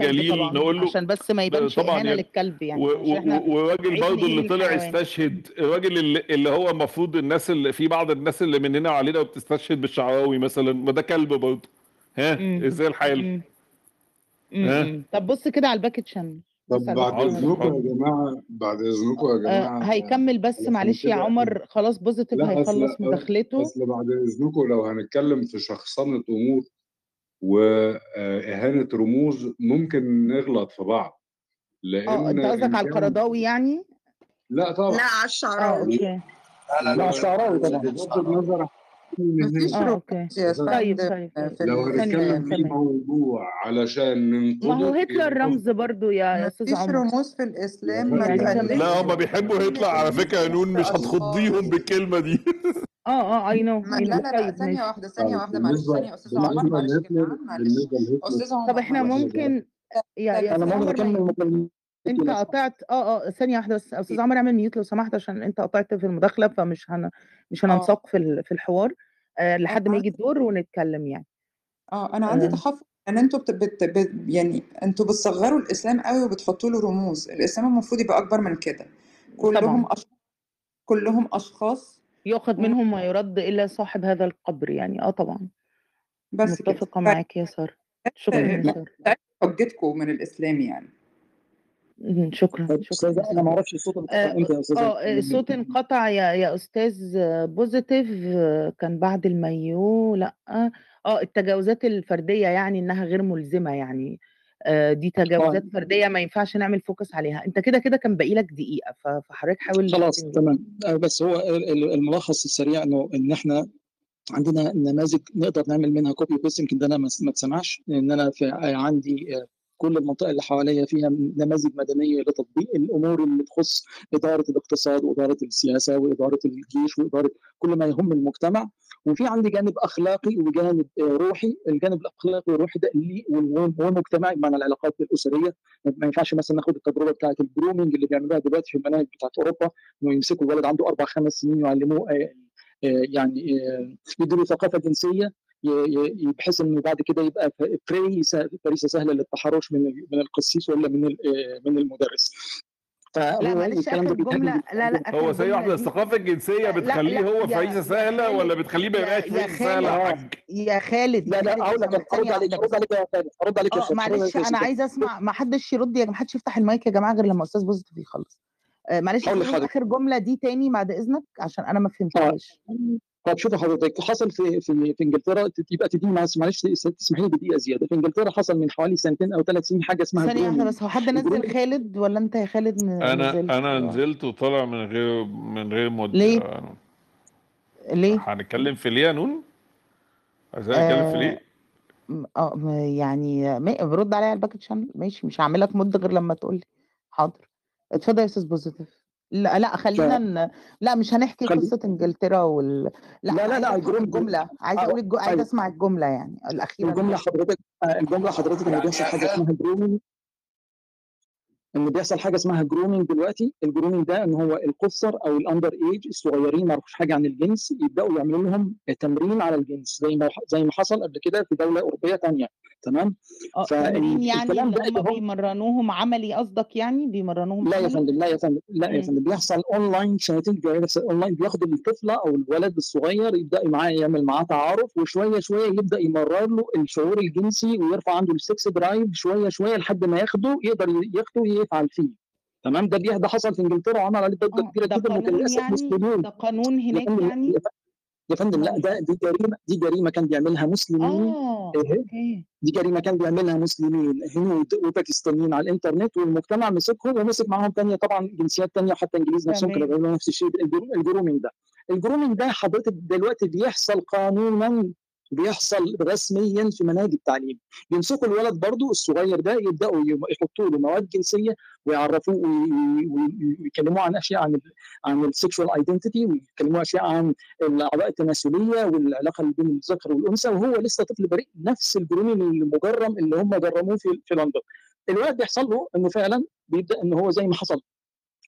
الكلب جليل طبعًا، نقول له عشان بس ما يبانش طبعًا إهانة يعني للكلب يعني، و عشان و إحنا و والراجل عيد برضه اللي طلع. استشهد الراجل اللي اللي هو المفروض الناس اللي في بعض الناس اللي مننا وعلينا وبتستشهد بالشعراوي مثلًا، ما ده كلب برضه، ها إزاي الحال؟ ها؟ طب بُص كده على الباكيت شن طب بعد حاضر. يا جماعة بعد إذنكم يا آآ جماعة هيكمّل بس علشان معلش يا عمر خلاص أصل هيخلّص مداخلته. أصل بعد إذنكم لو هنتكلم في شخصنة أمور وإهانة رموز ممكن نغلط في بعض، آه، لإن أنت قصدك إن على كان القرضاوي يعني؟ لأ طبعًا. على آه، الشعراوي. Okay. لا، لا، لأ الشعراوي طبعًا. بغض النظر عن ما فيش آه، الإهانة okay. رموز يا بس طيب، فندم طيب، طيب. في لو هنتكلم في تمام. موضوع علشان ما هو ننقده هتلر رمز برضه يا يا ما أستاذ فيش عمر. رموز في الإسلام ما يعني لا هم بيحبوا هتلر على فكرة يا نون مش هتخضيهم. بالكلمة دي. آه، آه I know ما I لا، لا، طيب ثانية ماشي. واحدة، ثانية طيب واحدة معلش يا أستاذ عمر معلش جدعان معلش. طب عمر إحنا معلش ممكن يا أنا أستاذ ممكن أنت لو قطعت آه، آه، ثانية واحدة بس، أستاذ عمر اعمل mute لو سمحت عشان أنت قطعت في المداخلة فمش هن مش آه. هننساق في ال في الحوار أنا لحد ما عندي الدور ونتكلم يعني. آه، أنا عندي آآ تحفظ إن أنتم بت بت بت يعني أنتم بتصغّروا الإسلام أوي وبتحطّوا له رموز، الإسلام المفروض يبقى أكبر من كده. كلّهم طبعًا. أش كلّهم أشخاص يُؤخذ منهم ما يُرَد إلى صاحب هذا القبر يعني، آه طبعًا. بس كده. متفقة ف معاك يا سارة. شكرًا يا سارة. تقطعيش حجتكم من الإسلام يعني. اهم، شكرًا، طيب شكرًا أستاذة أنا ما سارة. أعرفش الصوت انقطع آآ إمتى يا أستاذة آه، الصوت انقطع يا يا أستاذ positive كان بعد المايو لأ، آه، التجاوزات الفردية يعني إنها غير ملزمة يعني، دي آه. تجاوزات فردية ما ينفعش نعمل focus عليها. أنت كده، كده كان باقي لك دقيقة ف فحضرتك حاول خلاص. تمام. آآ بس هو ال ال الملخص السريع إنه إن إحنا عندنا نماذج نقدر نعمل منها copy paste يمكن ده أنا ما اتسمعش، لإن أنا في عندي آآ كل المنطقة اللي حواليّا فيها نماذج مدنية لتطبيق الأمور اللي تخُص إدارة الاقتصاد وإدارة السياسة وإدارة الجيش وإدارة كل ما يهم المجتمع، وفي عندي جانب أخلاقي وجانب آآ روحي، الجانب الأخلاقي والروحي ده ليه و ومجتمعي بمعنى العلاقات الأسرية، ما ينفعش مثلًا ناخد التجربة بتاعة الgrooming اللي بيعملوها دلوقتي في المناهج بتاعة أوروبا، إنه يمسكوا الولد عنده 4، 5 سنين يعلموه آآ آآ يعني آآ يدّوا له ثقافة جنسية ي ي بحيث إنه بعد كده يبقى ف prey س فريسة سهلة للتحرُّش من من القسيس والّا من من المُدرِّس. فهو معلش بيتعمل جملة لا، لأ هو دي الثقافة الجنسية لأ، بتخلّيه هو يا سهلة والّا خالد بتخلّيه ما يبقاش يا فريسة سهلة يا خالد حاج؟ يا خالد، لا، لا هاقول لك ثانية عليك، بس. عليك يا خالد، هارُد عليك يا آه، خالد، هارُد معلش أستاذ عايزة أسمع ما حدّش يرُد يا ما حدّش يفتح المايك يا جماعة غير لمّا أستاذ positive يخلّص. آآ معلش. آخر جملة دي تاني بعد إذنك عشان أنا ما آه. فهمتهاش. طب شوفي حضرتك حصل في في في إنجلترا ت يبقى تدّيني معلش معلش تس تسمحي لي بدقيقة زيادة، في إنجلترا حصل من حوالي سنتين أو 3 سنين حاجة اسمها ثانية واحدة grooming بس، هو حد نزّل خالد والّا أنت يا خالد ن أنا نزّلت؟ أنا نزلت وطالع من غير من غير مُدة ليه؟ نون. ليه؟ هنتكلم في ليه يا نون؟ عايزين نتكلم في ليه؟ م آه، يعني م رُد عليَّ على channel ماشي، مش هاعمل لك مُد غير لمّا تقول لي. حاضر. اتفضل يا أستاذ positive. لأ ف خلّينا ن لأ مش هنحكي خلّي قصة إنجلترا وال لا، لا، أفهم الgrooming الجملة، عايزة آه، أقول الج عايزة طيب. أسمع الجملة يعني الأخيرة الجملة دي. حضرتك آآ الجملة حضرتك يعني بيحصل حاجة خالد اسمها grooming إن بيحصل حاجة اسمها grooming دلوقتي، الgrooming ده إن هو القُصّر أو الunder age الصغيّرين ما يعرفوش حاجة عن الجنس، يبدأوا يعملوا لهم تمرين على الجنس زي ما زي ما حصل قبل كده في دولة أوروبية تانية، تمام؟ آه، تمرين يعني ده هم بيمرّنوهم عملي قصدك يعني، بيمرّنوهم لا يا؟ فندم، لا يا فندم، لأ يا. فندم، بيحصل online chatting بيحصل online بياخدوا الطفلة أو الولد الصغير يبدأ معاه يعمل معاه تعارف وشوية، شوية يبدأ يمرّر له الشعور الجنسي ويرفع عنده الsex drive شوية، شوية لحد ما ياخده يقدر ي ياخده ويفعل فيه، تمام؟ ده ده حصل في إنجلترا وعمل عليه ضجة آه، كبيرة ده جدًا قانون وللأسف يعني مسلمين ده قانون هناك يعني؟ يا فندم لأ أومال ده إيه؟ دي جريمة دي جريمة كان بيعملها مسلمين آه، اهم، okay. دي جريمة كان بيعملها مسلمين هنود وباكستانيين على الإنترنت والمجتمع مسكهم ومسك معاهم تانية طبعًا جنسيات تانية وحتى إنجليز نفسهم كانوا. بيعملوا نفس الشيء ال groo ال grooming ده. ال grooming ده حضرتك دلوقتي بيحصل قانونًا، بيحصل رسميًا في مناهج التعليم، بيمسكوا الولد برضه الصغير ده يبدأوا ي يحطوا له مواد جنسية ويعرّفوه وي وي وي ويكلموه عن أشياء عن عن الsexual identity ويكلموه أشياء عن الأعضاء التناسلية والعلاقة اللي بين الذكر والأنثى وهو لسه طفل بريء، نفس الgrooming المجرّم اللي هم جرّموه في في لندن. الولد بيحصل له إنه فعلًا بيبدأ إن هو زي ما حصل.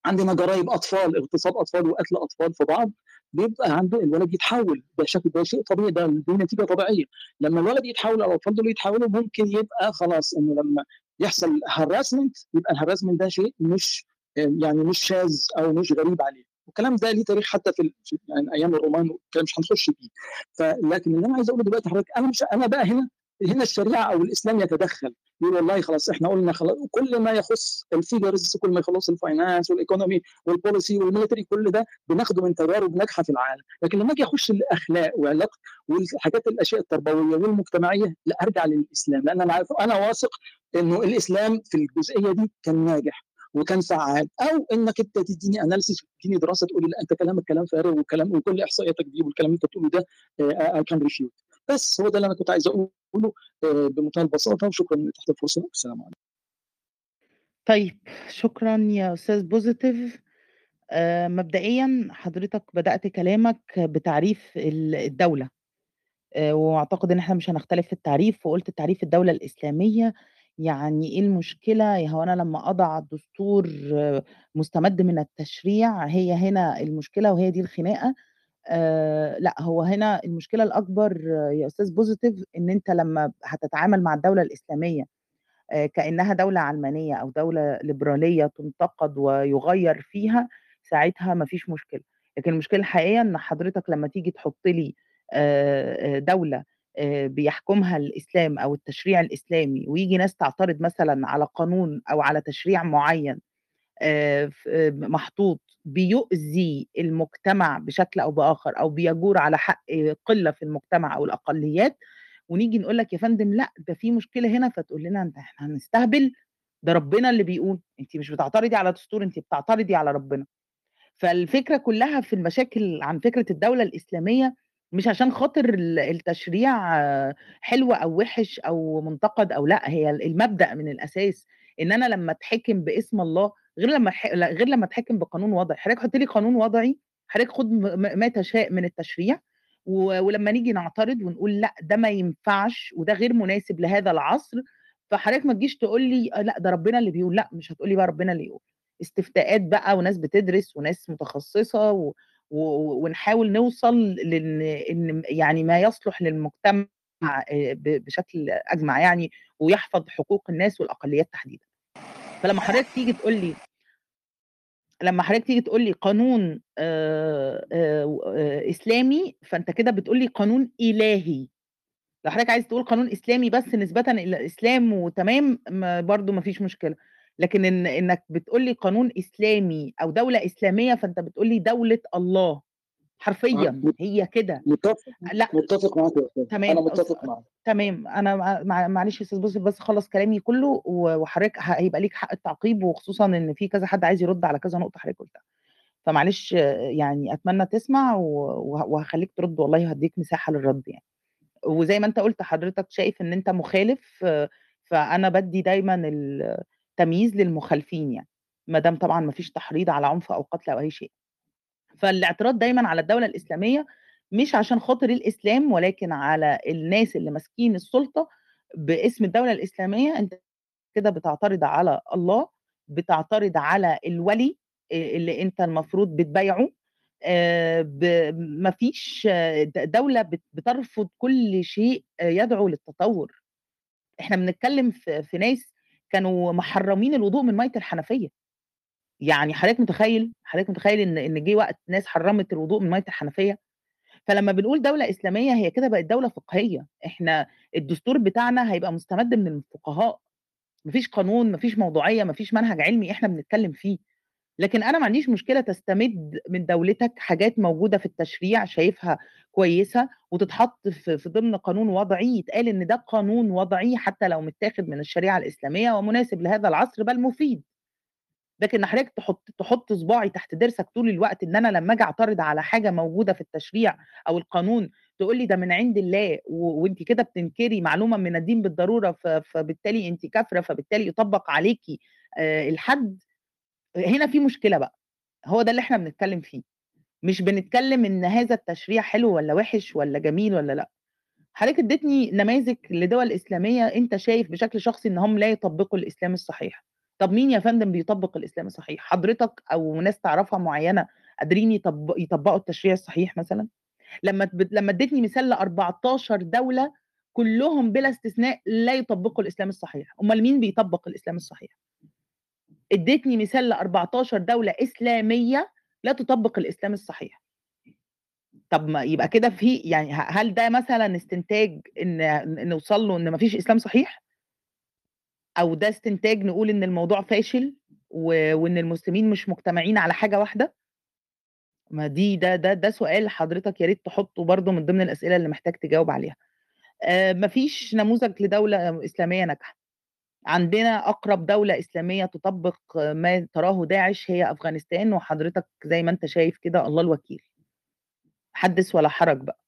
عندنا جرايم أطفال، اغتصاب أطفال وقتل أطفال في بعض، بيبقى عنده الولد يتحوّل، ده شكل ده شيء طبيعي ده دي نتيجة طبيعية. لمّا الولد يتحوّل أو الأطفال دول يتحوّلوا ممكن يبقى خلاص إنه لمّا يحصل هراسمنت يبقى الهراسمنت ده شيء مش يعني مش شاذ أو مش غريب عليه. والكلام ده ليه تاريخ حتى في يعني أيام الرومان والكلام مش هنخش فيه. فلكن اللي أنا عايز أقوله دلوقتي حضرتك أنا مش أنا بقى هنا هنا الشريعة أو الإسلام يتدخل. يقول والله خلاص إحنا قلنا خلاص كل ما يخص ال figures كل ما يخص الفاينانس والايكونومي والبوليسي والميلتري كل ده بناخده من تجارب ناجحة في العالم. لكن لما أجي أخش الأخلاق وعلاقه والحاجات الأشياء التربوية والمجتمعية لا أرجع للإسلام لأن أنا عارف أنا واثق إنه الإسلام في الجزئية دي كان ناجح وكان فعال. أو إنك أنت تديني analysis تديني دراسة تقول لي لا أنت كلامك كلام فارغ وكلام وكل إحصائياتك دي والكلام اللي أنت بتقوله ده I can refute it بس هو ده اللي أنا كنت عايز أقوله بمنتهى البساطة وشكرا لتحت الفرصه والسلام عليكم. طيب شكرا يا أستاذ بوزيتيف آه مبدئيا حضرتك بدأت كلامك بتعريف الدولة. آه وأعتقد إن إحنا مش هنختلف في التعريف وقلت تعريف الدولة الإسلامية. يعني إيه المشكلة؟ هو أنا لما أضع دستور مستمد من التشريع هي هنا المشكلة وهي دي الخناقة. آه لأ هو هنا المشكلة الأكبر يا أستاذ بوزيتيف إن أنت لما هتتعامل مع الدولة الإسلامية آه كأنها دولة علمانية أو دولة ليبرالية تنتقد ويغير فيها ساعتها مفيش مشكلة. لكن المشكلة الحقيقية إن حضرتك لما تيجي تحط لي آه دولة بيحكمها الإسلام أو التشريع الإسلامي ويجي ناس تعترض مثلا على قانون أو على تشريع معين محطوط بيؤذي المجتمع بشكل أو بآخر أو بيجور على حق قلة في المجتمع أو الأقليات. ونيجي نقول لك يا فندم لأ ده في مشكلة هنا فتقول لنا إحنا هنستهبل ده ربنا اللي بيقول. انت مش بتعترضي على دستور انت بتعترضي على ربنا. فالفكرة كلها في المشاكل عن فكرة الدولة الإسلامية مش عشان خاطر التشريع حلو أو وحش أو منتقد أو لأ هي المبدأ من الأساس إن أنا لما أتحكم باسم الله غير لما غير لما اتحكم بقانون وضعي. حضرتك حط لي قانون وضعي حضرتك خد ما تشاء من التشريع ولما نيجي نعترض ونقول لأ ده ما ينفعش وده غير مناسب لهذا العصر فحضرتك ما تجيش تقول لي لأ ده ربنا اللي بيقول لأ مش هتقول لي بقى ربنا اللي يقول. استفتاءات بقى وناس بتدرس وناس متخصصة و... ونحاول نوصل لأن إن يعني ما يصلح للمجتمع بشكل أجمع يعني ويحفظ حقوق الناس والأقليات تحديدا. فلما حضرتك تيجي تقول لي لما حضرتك تيجي تقول لي قانون إسلامي فأنت كده بتقول لي قانون إلهي. لو حضرتك عايز تقول قانون إسلامي بس نسبه إلى الإسلام وتمام برضو ما فيش مشكلة. لكن إن إنك بتقول لي قانون إسلامي أو دولة إسلامية فأنت بتقول لي دولة الله. حرفيا هي كده. متفق لأ متفق معاك يا تمام أنا متفق معاك. تمام. أنا معلش يا أستاذ بص بس خلص كلامي كله وحضرتك هيبقى ليك حق التعقيب وخصوصا إن في كذا حد عايز يرد على كذا نقطة حضرتك قلتها. فمعلش يعني أتمنى تسمع وهخليك ترد والله هديك مساحة للرد يعني. وزي ما أنت قلت حضرتك شايف إن أنت مخالف فأنا بدي دايما التمييز للمخالفين يعني. ما دام طبعا ما فيش تحريض على عنف أو قتل أو أي شيء. فالاعتراض دايما على الدولة الإسلامية مش عشان خاطر الإسلام ولكن على الناس اللي ماسكين السلطة باسم الدولة الإسلامية. أنت كده بتعترض على الله بتعترض على الولي اللي أنت المفروض بتبايعه. مفيش دولة بترفض كل شيء يدعو للتطور. إحنا بنتكلم في ناس كانوا محرمين الوضوء من مية الحنفية. يعني حضرتك متخيل؟ حضرتك متخيل إن إن جه وقت ناس حرمت الوضوء من مية الحنفية؟ فلما بنقول دولة إسلامية هي كده بقت دولة فقهية. إحنا الدستور بتاعنا هيبقى مستمد من الفقهاء. مفيش قانون مفيش موضوعية مفيش منهج علمي إحنا بنتكلم فيه. لكن أنا ما عنديش مشكلة تستمد من دولتك حاجات موجودة في التشريع شايفها كويسة وتتحط في, ضمن قانون وضعي يتقال إن ده قانون وضعي حتى لو متاخد من الشريعة الإسلامية ومناسب لهذا العصر بل مفيد. لكن حضرتك تحط تحط صباعي تحت ضرسك طول الوقت إن أنا لما أجي أعترض على حاجة موجودة في التشريع أو القانون تقول لي ده من عند الله وانت كده بتنكري معلومة من الدين بالضرورة فبالتالي انت كافرة فبالتالي يطبق عليكي الحد هنا في مشكلة بقى هو ده اللي إحنا بنتكلم فيه. مش بنتكلم إن هذا التشريع حلو ولا وحش ولا جميل ولا لأ. حضرتك اديتني نماذج لدول إسلامية أنت شايف بشكل شخصي ان هم لا يطبقوا الإسلام الصحيح. طب مين يا فندم بيطبق الإسلام الصحيح حضرتك أو ناس تعرفها معينة قادرين يطبق يطبقوا التشريع الصحيح مثلا لما لما اديتني مثال ل 14 دولة كلهم بلا استثناء لا يطبقوا الإسلام الصحيح، أُمّال مين بيطبّق الإسلام الصحيح؟ ادّيتني مثال ل14 دولة إسلامية لا تطبّق الإسلام الصحيح. طب ما يبقى كده في يعني هل ده مثلًا استنتاج إن ن نوصل له إن ما فيش إسلام صحيح؟ أو ده استنتاج نقول إن الموضوع فاشل و وإن المسلمين مش مجتمعين على حاجة واحدة؟ ما دي ده ده ده سؤال حضرتك يا ريت تحطّه برضه من ضمن الأسئلة اللي محتاج تجاوب عليها. آآ ما فيش نموذج لدولة إسلامية ناجحة. عندنا أقرب دولة إسلامية تطبّق ما تراه داعش هي أفغانستان وحضرتك زي ما أنت شايف كده الله الوكيل. حدِّث ولا حرج بقى.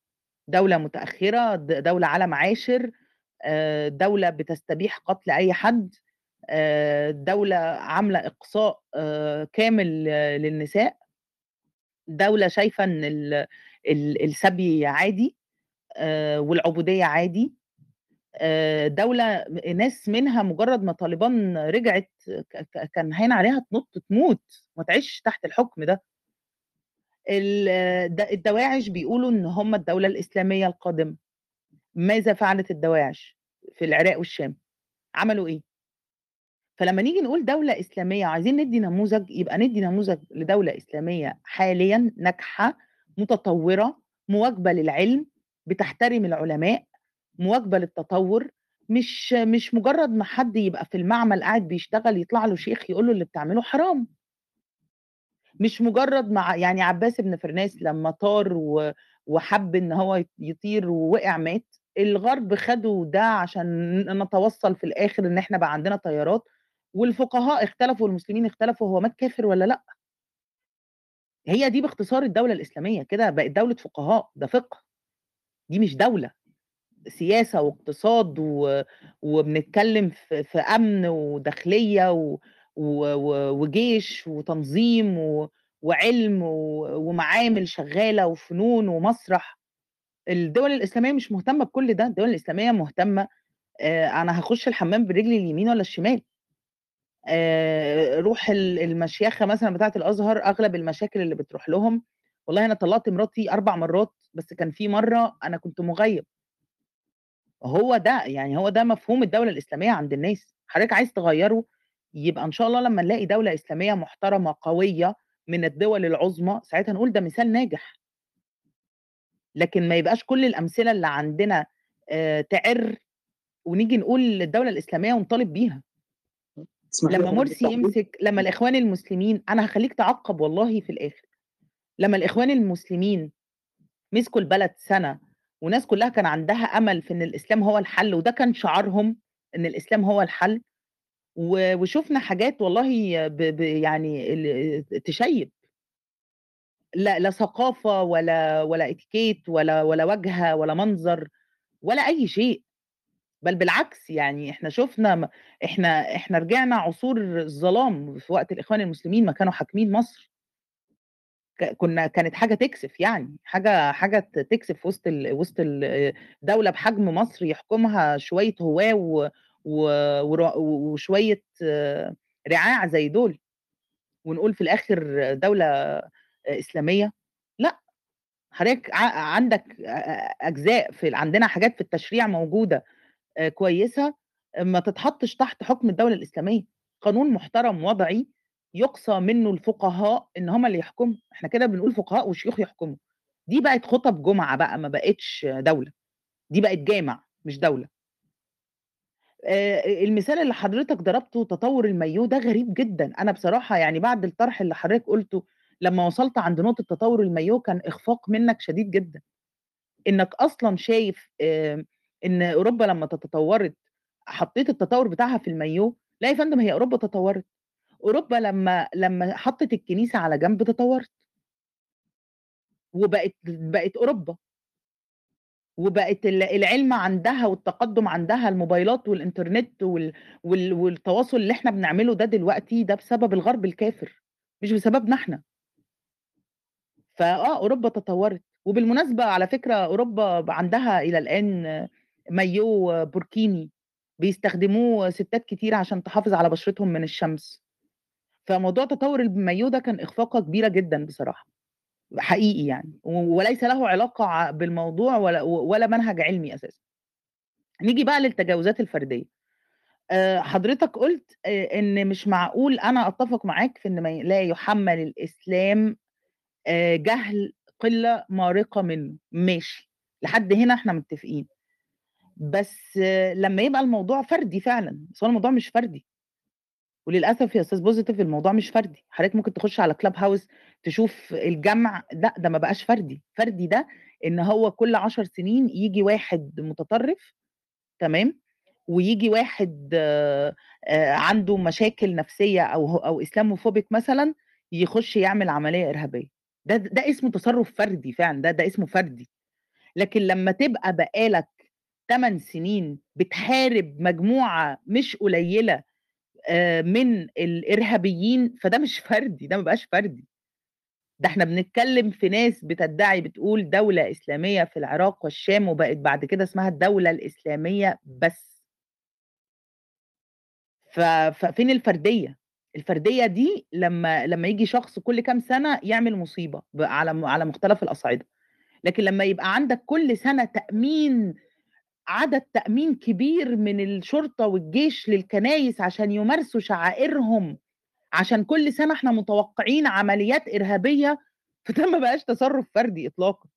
دولة متأخرة، د دولة عالم عاشر، آآ دولة بتستبيح قتل أي حد، آآ دولة عاملة إقصاء آآ كامل للنساء. دولة شايفة إن ال ال السبي عادي والعبودية عادي. دولة ناس منها مجرّد ما طالبان رجعت كان هاين عليها تنُط تموت، ما تعيشش تحت الحكم ده. الدواعش بيقولوا إن هم الدولة الإسلامية القادمة. ماذا فعلت الدواعش في العراق والشام؟ عملوا إيه؟ فلمّا نيجي نقول دولة إسلامية وعايزين ندّي نموذج، يبقى ندّي نموذج لدولة إسلامية حاليًا ناجحة، متطوّرة، مواكبة للعلم، بتحترم العلماء، مواكبة للتطوّر، مش مش مجرّد ما حد يبقى في المعمل قاعد بيشتغل يطلع له شيخ يقول له اللي بتعمله حرام. مش مجرّد مع يعني عباس بن فرناس لمّا طار وحَب إن هو يط يطير ووقع مات، الغرب خدوا ده عشان نتوصّل في الآخر إن إحنا بقى عندنا طيارات، والفقهاء اختلفوا والمسلمين اختلفوا هو مات كافر والّا لأ. هي دي باختصار الدولة الإسلامية، كده بقت دولة فقهاء، ده فقه. دي مش دولة. سياسة واقتصاد و وبنتكلم في في أمن وداخلية و و وجيش وتنظيم و وعلم و ومعامل شغّالة وفنون ومسرح. الدول الإسلامية مش مهتمة بكل ده، الدول الإسلامية مهتمة آآ أنا هاخُش الحمام برجلي اليمين والّا الشمال؟ آآ روح ال المشيخة مثلًا بتاعة الأزهر، أغلب المشاكل اللي بتروح لهم والله أنا طلّقت مراتي 4 مرّات، بس كان في مرّة أنا كنت مُغيّب. هو ده، يعني هو ده مفهوم الدولة الإسلامية عند الناس. حضرتك عايز تغيّره، يبقى إن شاء الله لمّا نلاقي دولة إسلامية محترمة قوية من الدول العُظمى، ساعتها نقول ده مثال ناجح. لكن ما يبقاش كل الأمثلة اللي عندنا آآ تعِر ونيجي نقول الدولة الإسلامية ونطالب بيها. لمّا مرسي؟ يمسك لمّا الإخوان المسلمين أنا هاخلّيك تعقّب والله في الآخر. لمّا الإخوان المسلمين مسكوا البلد سَنة والناس كلّها كان عندها أمل في إن الإسلام هو الحل وده كان شعارهم، إن الإسلام هو الحل، وشُفنا حاجات والله ب ب يعني تشيّب. لا لا ثقافة ولا ولا etiquette ولا ولا واجهة ولا منظر ولا أي شيء. بل بالعكس، يعني إحنا شُفنا م إحنا إحنا رجعنا عصور الظلام في وقت الإخوان المسلمين ما كانوا حاكمين مصر. كنا كانت حاجة تكسف يعني، حاجة ت تكسف وسط ال وسط ال دولة بحجم مصر يحكمها شوية هواة و و ور وشوية رعاع زي دول، ونقول في الآخر دولة إسلامية، لأ. حضرتك عندك أ أجزاء في عندنا حاجات في التشريع موجودة آآ كويسة، ما تتحطّش تحت حُكم الدولة الإسلامية. قانون محترم وضعي يُقصى منّه الفقهاء إن هم اللي يحكموا، إحنا كده بنقول فقهاء وشيوخ يحكموا. دي بقت خُطب جُمعة بقى ما بقتش دولة، دي بقت جامع مش دولة. آآ المثال اللي حضرتك ضربته تطوّر المايوه ده غريب جدًا، أنا بصراحة يعني بعد الطرح اللي حضرتك قُلته، لمّا وصلت عند نقطة تطوّر المايوه كان إخفاق منّك شديد جدًا. إنّك أصلًا شايف آآ إن أوروبا لمّا ت تطوّرت حطّيت التطوّر بتاعها في المايوه، لا يا فندم هي أوروبا تطوّرت. أوروبا لمّا لمّا حطّت الكنيسة على جنب تطوّرت. وبقت بقت أوروبا. وبقت ال العلم عندها والتقدُّم عندها الموبايلات والإنترنت وال وال والتواصل اللي إحنا بنعمله ده دلوقتي ده بسبب الغرب الكافر، مش بسببنا إحنا. فآه أوروبا تطوّرت، وبالمناسبة على فكرة أوروبا ب عندها إلى الآن مايوه بوركيني، بيستخدموه ستات كتير عشان تحافظ على بشرتهم من الشمس. فموضوع تطوّر المايوه ده كان إخفاقة كبيرة جدًا بصراحة، حقيقي يعني، وليس له علاقة ع بالموضوع ولا ولا منهج علمي أساسًا. نيجي بقى للتجاوزات الفردية. آآ حضرتك قُلت آآ إن مش معقول أنا أتّفق معاك في ي لا يُحمّل الإسلام آآ جهل قِلّة مارقة منه، ماشي، لحد هنا إحنا متّفقين. بس لمّا يبقى الموضوع فردي فعلًا، بس هو الموضوع مش فردي. وللأسف يا أستاذ positive الموضوع مش فردي، حضرتك ممكن تخُش على clubhouse تشوف الجمع، لأ ده ما بقاش فردي، فردي ده إن هو كل 10 سنين ييجي واحد متطرف تمام، وييجي واحد آآ عنده مشاكل نفسية أو ه أو Islamophobic مثلًا، يخُش يعمل عملية إرهابية. ده ده اسمه تصرُّف فردي فعلًا، ده ده اسمه فردي. لكن لمّا تبقى بقى لك 8 سنين بتحارب مجموعة مش قليلة آآ من الإرهابيين، فده مش فردي، ده ما بقاش فردي. ده إحنا بنتكلّم في ناس بتدّعي بتقول دولة إسلامية في العراق والشام، وبقت بعد كده اسمها الدولة الإسلامية بس. ففين الفردية؟ الفردية دي لمّا لمّا ييجي شخص كل كام سنة يعمل مصيبة ب على على مختلف الأصعدة. لكن لمّا يبقى عندك كل سنة تأمين عدد تأمين كبير من الشرطة والجيش للكنايس عشان يمارسوا شعائرهم، عشان كل سنة إحنا متوقعين عمليات إرهابية، فده ما بقاش تصرُّف فردي إطلاقًا.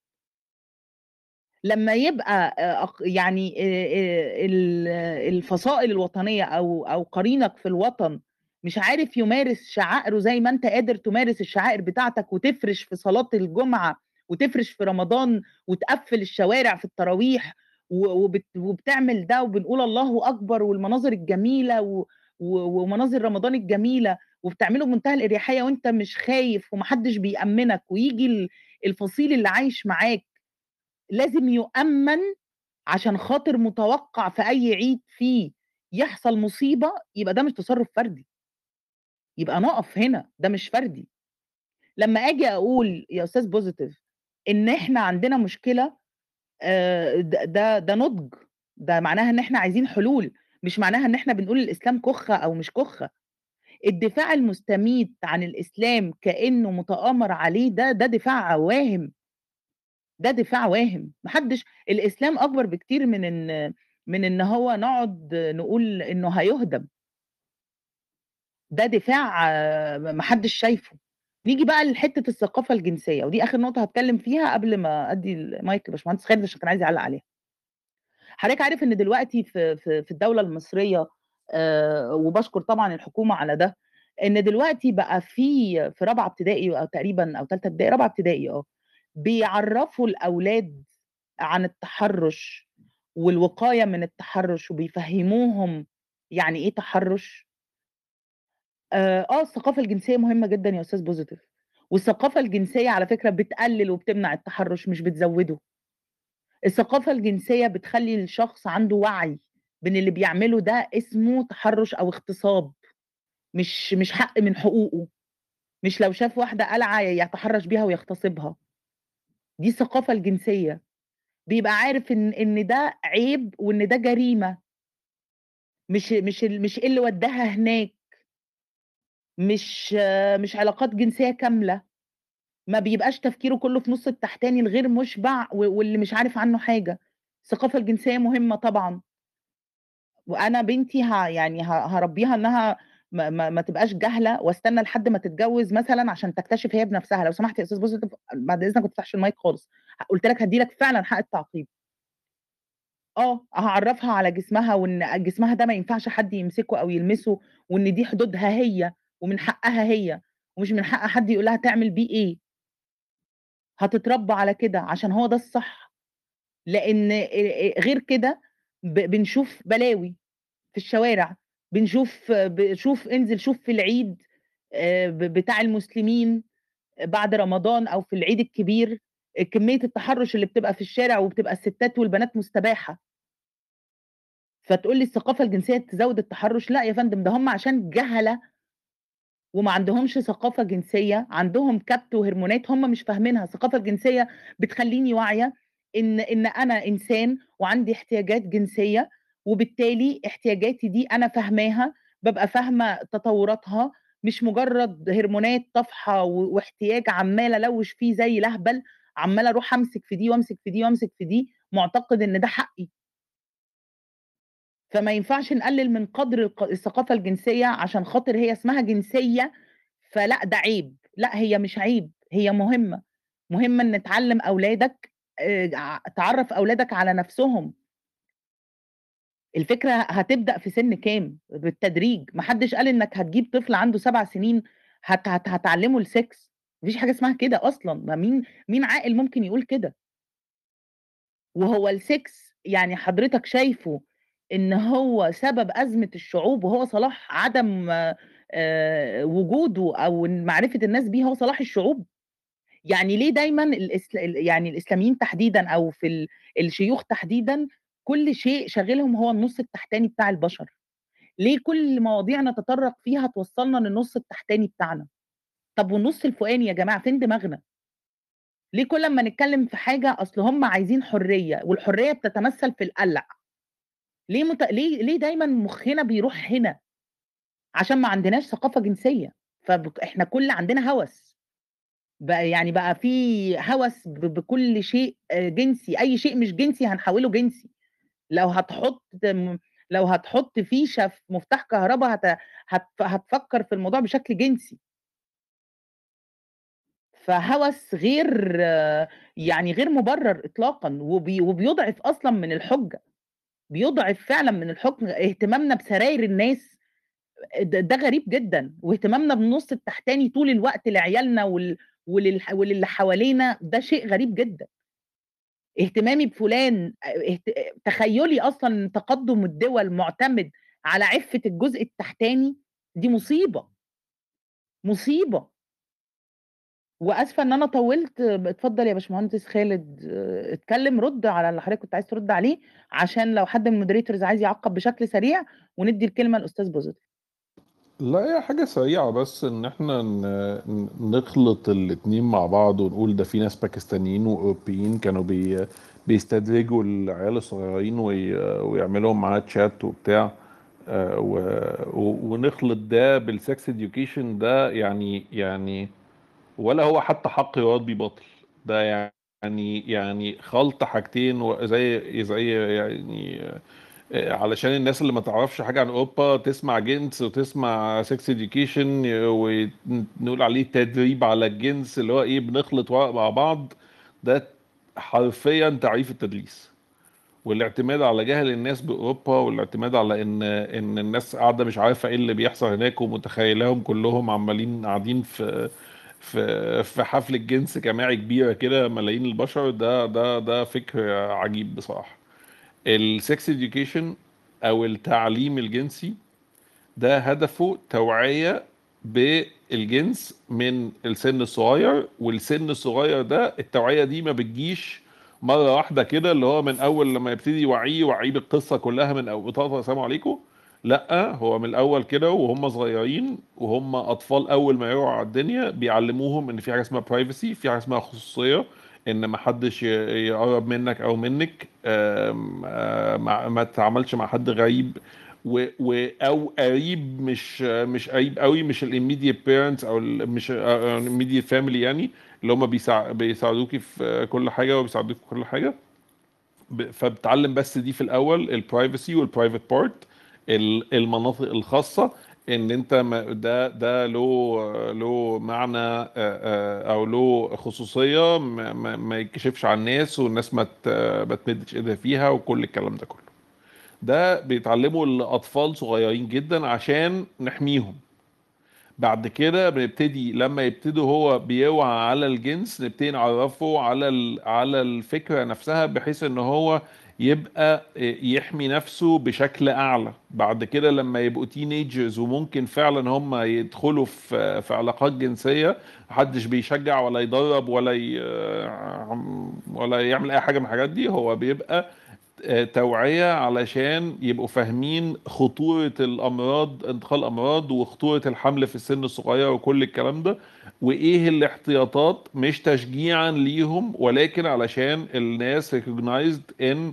لمّا يبقى أق يعني آآ ال الفصائل الوطنية أو أو قرينك في الوطن مش عارف يمارس شعائره زي ما أنت قادر تمارس الشعائر بتاعتك وتفرش في صلاة الجمعة وتفرش في رمضان وتقفّل الشوارع في التراويح وبتعمل ده وبنقول الله أكبر والمناظر و ومناظر رمضان الجميلة وبتعمله بمنتهى الإريحية وأنت مش خايف وما حدّش بيأمّنك وييجي ال الفصيل اللي عايش معاك لازم يؤمّن عشان خاطر متوقّع في أي عيد فيه يحصل مصيبة، يبقى ده مش تصرُّف فردي. يبقى نقف هنا، ده مش فردي. لمّا آجي أقول يا أستاذ positive إن إحنا عندنا مشكلة آآ د ده ده نُضج، ده معناها إن إحنا عايزين حلول، مش معناها إن إحنا بنقول الإسلام كُخّة أو مش كُخّة. الدفاع المستميت عن الإسلام كإنه متآمر عليه ده ده دفاع واهم. ده دفاع واهم، ما حدّش الإسلام أكبر بكتير من إن من إن هو نقعد نقول إنه هيُهدم. ده دفاع ما حدّش شايفه. نيجي بقى لحتّة الثقافة الجنسية، ودي آخر نقطة هاتكلّم فيها قبل ما أدّي المايك لباشمهندس خالد عشان كان عايز يعلّق عليها. حضرتك عارف إن دلوقتي في في الدولة المصرية آآ وباشكر طبعًا الحكومة على ده، إن دلوقتي بقى في في رابعة ابتدائي أو تقريبًا أو تالتة ابتدائي، رابعة ابتدائي آه، بيعرّفوا الأولاد عن التحرُّش والوقاية من التحرُّش وبيفهّموهم يعني إيه تحرُّش. آآ آه، الثقافة الجنسية مهمة جدًا يا أستاذ positive والثقافة الجنسية على فكرة بتقلِّل وبتمنع التحرُّش مش بتزوّده. الثقافة الجنسية بتخلّي الشخص عنده وعي بإن اللي بيعمله ده اسمه تحرُّش أو اغتصاب، مش مش حق من حقوقه، مش لو شاف واحدة قلعة يتحرّش بيها ويغتصبها. دي الثقافة الجنسية. بيبقى عارف إن إن ده عيب وإن ده جريمة. مش مش مش إيه اللي ودّاها هناك. مش مش علاقات جنسية كاملة. ما بيبقاش تفكيره كُلّه في نُص التحتاني الغير مُشبع واللي مش عارف عنّه حاجة. الثقافة الجنسية مهمة طبعًا. وأنا بنتي ه يعني ه هاربّيها إنها ما ما ما تبقاش جاهلة واستنى لحد ما تتجوّز مثلًا عشان تكتشف هي بنفسها. لو سمحت يا أستاذ positive بعد إذنك ما تفتحش المايك خالص. قُلت لك هادّي لك فعلًا حق التعقيب. آه، هاعرّفها على جسمها وإن جسمها ده ما ينفعش حد يمسكه أو يلمسه وإن دي حدودها هي ومن حقّها هي ومش من حق حد يقول لها تعمل بيه إيه. هتتربّى على كده عشان هو ده الصح. آآ غير كده بنشوف بلاوي في الشوارع، بنشوف ب شوف انزل شوف في العيد ب بتاع المسلمين بعد رمضان أو في العيد الكبير، كمية التحرُّش اللي بتبقى في الشارع وبتبقى الستات والبنات مستباحة. فتقول لي الثقافة الجنسية تزوّد التحرُّش، لأ يا فندم ده هم عشان جهلة وما عندهمش ثقافة جنسية، عندهم كبت وهرمونات هم مش فاهمينها. الثقافة الجنسية بتخلّيني واعية إن إن أنا إنسان وعندي احتياجات جنسية وبالتالي احتياجاتي دي أنا فاهماها، بابقى فاهمة تطوّراتها، مش مجرّد هرمونات طافحة و واحتياج عمّال ألوّش فيه زي الأهبل، عمّالة أروح أمسك في دي وأمسك في دي وأمسك في دي، مُعتقد إن ده حقي. فما ينفعش نقلل من قدر الق الثقافة الجنسية عشان خاطر هي اسمها جنسية، فلأ ده عيب، لأ هي مش عيب، هي مهمة، مهم إن تعلّم ع تعرّف أولادك على نَفْسهم. الفكرة هتبدأ في سِن كام؟ بالتدريج، ما حدش قال إنك هتجيب طفل عنده 7 سنين هت هت هتعلّمه الsex ما فيش حاجة اسمها كده أصلًا، ما مين مين عاقل ممكن يقول كده؟ وهو الsex يعني حضرتك شايفه إن هو سبب أزمة الشعوب وهو صلاح عدم وجوده أو إن معرفة الناس بيه هو صلاح الشعوب؟ يعني ليه دايمًا الإسل ال يعني الإسلاميين تحديدًا أو في ال الشيوخ تحديدًا كل شيء شاغلهم هو النُص التحتاني بتاع البشر؟ ليه كل مواضيع نتطرق فيها توصّلنا للنُص التحتاني بتاعنا؟ طب والنُص الفوقاني يا جماعة فين دماغنا؟ ليه كل أمّا نتكلم في حاجة أصل هم عايزين حرية، والحرية بتتمثّل في القلع. ليه مت ليه ليه دايمًا مُخّنا بيروح هنا؟ عشان ما عندناش ثقافة جنسية، فبك إحنا كل عندنا هَوَس. بقى يعني بقى في هَوَس بكل شيء آآ جنسي، أي شيء مش جنسي هنحوّله جنسي. لو هتحط لو هتحط فيشة في مفتاح كهربا هت هت هتفكّر في الموضوع بشكل جنسي. فهَوَس غير يعني غير مُبرّر إطلاقًا، وبي وبيضعف أصلًا من الحُجة، بيضعف فعلًا من الحكم اهتمامنا بسراير الناس ده غريب جدًا، واهتمامنا بالنُص التحتاني طول الوقت لعيالنا وال وللي حوالينا ده شيء غريب جدًا. اهتمامي بفلان اهت تخيُّلي أصلًا إن تقدُّم الدول مُعتمد على عِفّة الجزء التحتاني، دي مصيبة. مصيبة. وآسفة إن أنا طوّلت، اتفضل يا باشمهندس خالد اتكلم، رُد على اللي حضرتك كنت عايز ترُد عليه، عشان لو حد من الmoderators عايز يعقّب بشكل سريع، وندّي الكلمة لأستاذ بوزيتيف. لا هي حاجة سريعة بس إن إحنا نخلط الاتنين مع بعض ونقول ده في ناس باكستانيين وأوروبيين كانوا بي بيستدرجوا العيال الصغيرين وي ويعملوا معاه chat وبتاع و ونخلط ده بالsex education ده يعني يعني ولا هو حتى حق يُراد بيه باطل، ده يعني يعني خلط حاجتين وزي زي يعني آآ علشان الناس اللي ما تعرفش حاجة عن أوروبا تسمع جنس وتسمع sex education ون نقول عليه تدريب على الجنس اللي هو إيه بنخلط ورق مع بعض، ده حرفيًا تعريف التدليس. والاعتماد على جهل الناس بأوروبا والاعتماد على إن إن الناس قاعدة مش عارفة إيه اللي بيحصل هناك ومتخيلاهم كلّهم عمّالين قاعدين في في في حفلة جنس جماعي كبيرة كده ملايين البشر، ده ده ده فكر عجيب بصراحة. الsex education أو التعليم الجنسي ده هدفه توعية بالجنس من السن الصغير، والسن الصغير ده التوعية دي ما بتجيش مرّة واحدة كده اللي هو من أول لمّا يبتدي يوعّيه، يوعّيه بالقصة كلّها من أو طاطا السلام عليكم، لأ هو من الأول كده وهُم صغيرين وهُم أطفال أول ما يقعوا على الدنيا بيعلّموهم إن في حاجة اسمها privacy في حاجة اسمها خصوصية، إن ما حدش يقرّب منّك أو منِّك ما تتعاملش مع حد غريب و و أو قريب مش مش قريب أوي مش الimmediate parents أو ال مش آآ immediate family يعني اللي هُم بيساع بيساعدوكِ في كل حاجة وبيساعدوكِ في كل حاجة. ب فبتعلّم بس دي في الأول الprivacy والprivate part ال المناطق الخاصة إن أنت ما ده ده له له معنى أو له خصوصية ما ما يتكشفش على الناس والناس ما تمدّش إيدها فيها وكل الكلام ده كلّه. ده بيتعلّمه لأطفال صغيرين جدًا عشان نحميهم. بعد كده بنبتدي لمّا يبتدوا هو بيوعى على الجنس، نبتدي نعرّفه على على الفكرة نفسها بحيث إن هو يبقى آآ يحمي نفسه بشكل أعلى. بعد كده لمّا يبقوا teenagers وممكن فعلًا هُم يدخلوا في في علاقات جنسية، ما حدش بيشجّع ولا يدرّب ولا ي ولا يعمل أي حاجة من الحاجات دي، هو بيبقى آآ توعية علشان يبقوا فاهمين خطورة الأمراض انتقال الأمراض وخطورة الحمل في السن الصغير وكل الكلام ده، وإيه الاحتياطات مش تشجيعًا ليهم ولكن علشان الناس recognized إن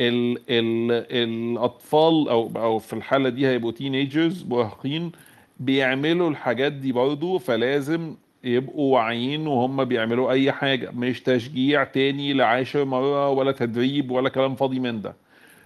ال ال الأطفال أو أو في الحالة دي هيبقوا teenagers مراهقين بيعملوا الحاجات دي برضه، فلازم يبقوا واعيين وهُم بيعملوا أي حاجة، مش تشجيع تاني لعاشر مرّة ولا تدريب ولا كلام فاضي من ده.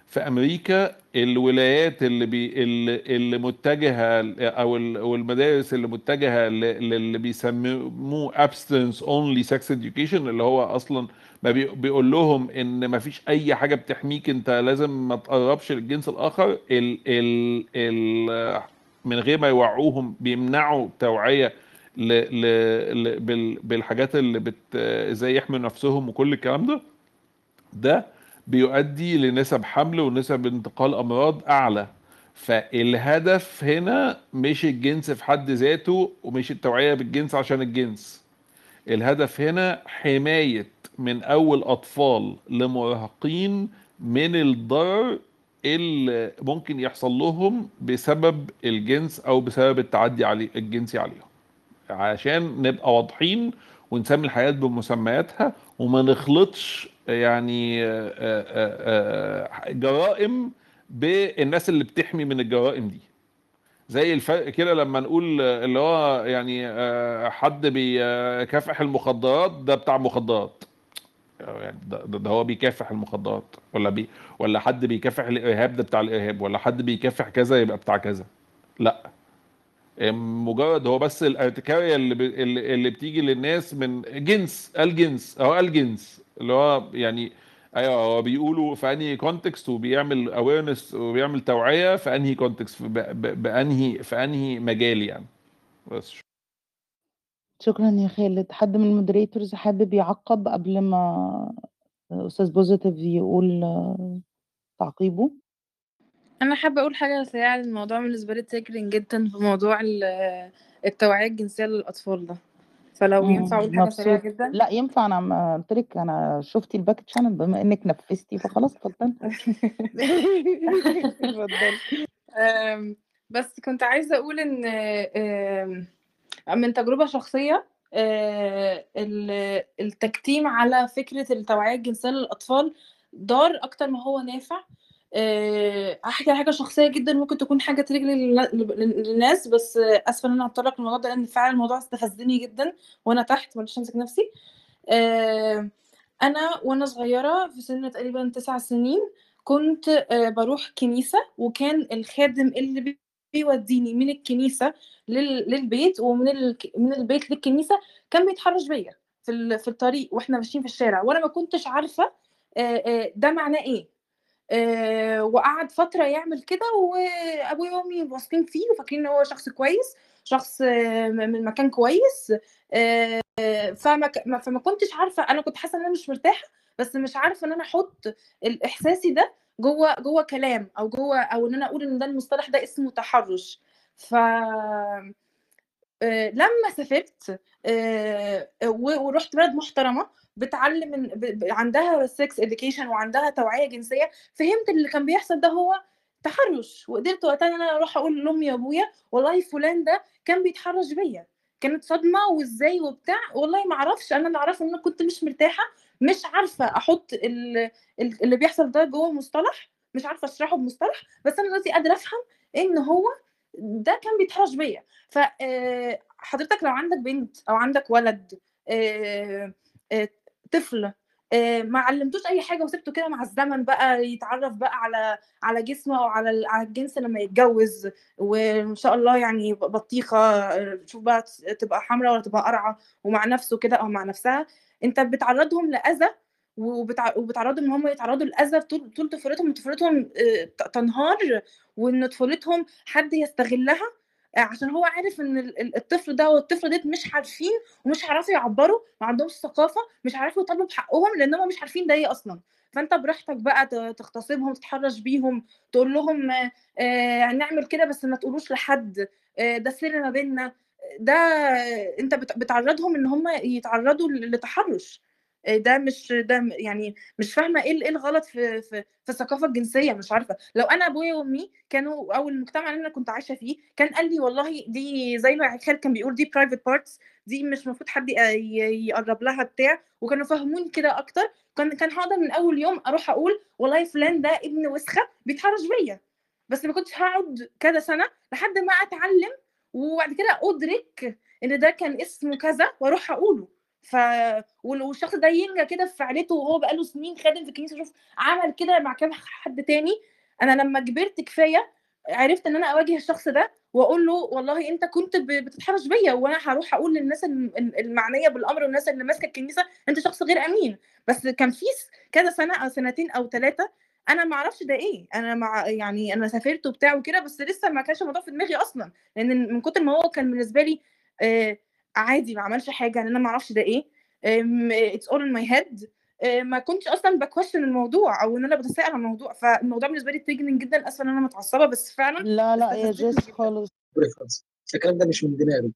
في أمريكا الولايات اللي بي اللي, متجهة أو ال- أو المدارس اللي متجهة للي بيسموه abstinence only sex education اللي هو أصلا ما بي- بيقول لهم إن ما فيش أي حاجة بتحميك أنت لازم ما تقربش للجنس الآخر ال ال ال من غير ما يوعوهم بيمنعوا توعية ل ل بال بالحاجات اللي بت إزاي يحموا نفسهم وكل الكلام ده. ده بيؤدي لنسب حمل ونسب انتقال أمراض أعلى. فالهدف هنا مش الجنس في حد ذاته ومش التوعية بالجنس عشان الجنس. الهدف هنا حماية من أول أطفال لمراهقين من الضرر اللي ممكن يحصل لهم بسبب الجنس أو بسبب التعدي عليه الجنسي عليهم. عشان نبقى واضحين ونسمي الحياة بمسمياتها وما نخلطش يعني آه، آه، آه، جرائم بالناس اللي بتحمي من الجرائم دي. زي الفرق كده لما نقول اللي هو يعني حد بيكافح المخدرات ده بتاع مخدرات. يعني ده ده هو بيكافح المخدرات ولا بي ولا حد بيكافح الإرهاب ده بتاع الإرهاب ولا حد بيكافح كذا يبقى بتاع كذا. لا. مجرد هو بس الارتكارية اللي. اللي بتيجي للناس من جنس الجنس أو الجنس اللي هو يعني أيوه هو بيقولوا في أنهي context وبيعمل awareness وبيعمل توعية في أنهي context. بأنهي في أنهي مجال يعني بس شكرا يا خالد حد من ال moderators حابب يعقب قبل ما أستاذ بوزيتيف يقول تعقيبه أنا حابة أقول حاجة سريعة الموضوع بالنسبة لي triggering جدا في موضوع ال- التوعية الجنسية للأطفال ده. فلو ينفع مم، أقول حاجة سريعة مبسوط. جدا؟ لا ينفع. أنا ما قلت لك أنا شفتي ال back channel بما إنك نفذتي فخلاص اتفضلي. اتفضلي. أم، بس كنت عايزة أقول إن أم، من تجربة شخصية أه، ال- التكتيم على فكرة التوعية الجنسية للأطفال ضار أكتر ما هو نافع. أه، هحكي حاجة شخصية جدا ممكن تكون حاجة ترجل للناس بس آسفة إن أنا هتطرق للموضوع ده لأن فعلا الموضوع استفزني جدا وأنا تحت معلش أمسك نفسي أه، أنا وأنا صغيرة في سن تقريبا تسع سنين كنت آه، بروح كنيسة وكان الخادم اللي بي- بيوديني من الكنيسة لل- للبيت ومن. من البيت للكنيسة كان بيتحرش بيا في ال... في الطريق وإحنا ماشيين في الشارع وأنا ما كنتش عارفة آه، آه، ده معناه إيه آه، وقعد فترة يعمل كده وأبويا وأمي واثقين فيه وفاكرين إن هو شخص كويس شخص آه، من مكان كويس آه، فما فما كنتش عارفة أنا كنت حاسة إن أنا مش مرتاحة بس مش عارفة إن أنا أحط الاحساسي ده جوه جوه كلام أو جوه أو إن أنا أقول إن ده المصطلح ده اسمه تحرش. ف لما سافرت ورحت بلد محترمة بتعلم عندها sex education وعندها توعية جنسية فهمت اللي كان بيحصل ده هو تحرش. وقدرت وقتها إن أنا أروح أقول لأمي وابويا والله فلان ده كان بيتحرش بيا. كانت صدمة وإزاي وبتاع؟ والله ما أعرفش. أنا اللي أعرفه إن أنا كنت مش مرتاحة مش عارفة أحط ال- ال- اللي بيحصل ده جوه مصطلح مش عارفة أشرحه بمصطلح بس أنا دلوقتي قادرة أفهم إن هو ده كان بيتحرش بيا. فحضرتك لو عندك بنت أو عندك ولد طفل آه، ما علمتوش أي حاجة وسبته كده مع الزمن بقى يتعرف بقى على على جسمه أو على على الجنس لما يتجوز وإن شاء الله يعني بطيخة شوف بقى تبقى حمراء ولا تبقى قرعة ومع نفسه كده أو مع نفسها. أنت بتعرضهم لأذى وبتع... وبتعرضهم إن هم يتعرضوا لأذى طول طفولتهم وطفولتهم آه، تنهار وإن طفولتهم حد يستغلها عشان هو عارف إن ال- ال- الطفل ده والطفلة ديت مش عارفين ومش هيعرفوا يعبروا ما عندهمش ثقافة مش عارفوا يطالبوا بحقهم لأن هم مش عارفين ده إيه أصلا. فأنت براحتك بقى تغتصبهم تتحرش بيهم تقول لهم آه، آه، هنعمل كده بس ما تقولوش لحد آه، ده سر ما بيننا. ده آه، أنت بت- بتعرضهم إن هم يتعرضوا لتحرش. آه، ده مش ده يعني مش فاهمة إيه إيه الغلط في في في الثقافة الجنسية مش عارفة. لو أنا أبويا وأمي كانوا أو المجتمع اللي أنا كنت عايشة فيه كان قال لي والله دي زي ما خالد كان بيقول دي private parts دي مش المفروض حد يقرب لها بتاع. وكانوا فهموني كده أكتر. كان كان هقدر من أول يوم أروح أقول والله فلان ده ابن وسخة بيتحرش بيا. بس ما كنتش هقعد كذا سنة لحد ما أتعلم وبعد كده أدرك إن ده كان اسمه كذا وأروح أقوله. ف وال- والشخص ده ينجى كده في فعلته وهو بقاله سنين خادم في الكنيسة شوف عمل كده مع كام حد تاني. أنا لما كبرت كفاية عرفت إن أنا أواجه الشخص ده وأقول له والله أنت كنت بتتحرش بيا وأنا هروح أقول للناس الم- المعنية بالأمر والناس اللي ماسكة الكنيسة أنت شخص غير أمين. بس كان في كذا سنة أو سنتين أو ثلاثة أنا ما أعرفش ده إيه. أنا مع يعني أنا سافرت وبتاع وكده بس لسه ما كانش الموضوع في دماغي أصلا. لأن من كتر ما هو كان بالنسبة لي آه عادي ما عملش حاجة لأن أنا ما أعرفش ده إيه. it's all in my head ما كنتش أصلا ب question الموضوع أو إن أنا بتساءل عن الموضوع. فالموضوع بالنسبة لي triggering جدا أسفة إن أنا متعصبة بس فعلا لا لا يا جيس خالص. الكلام ده مش من دماغي.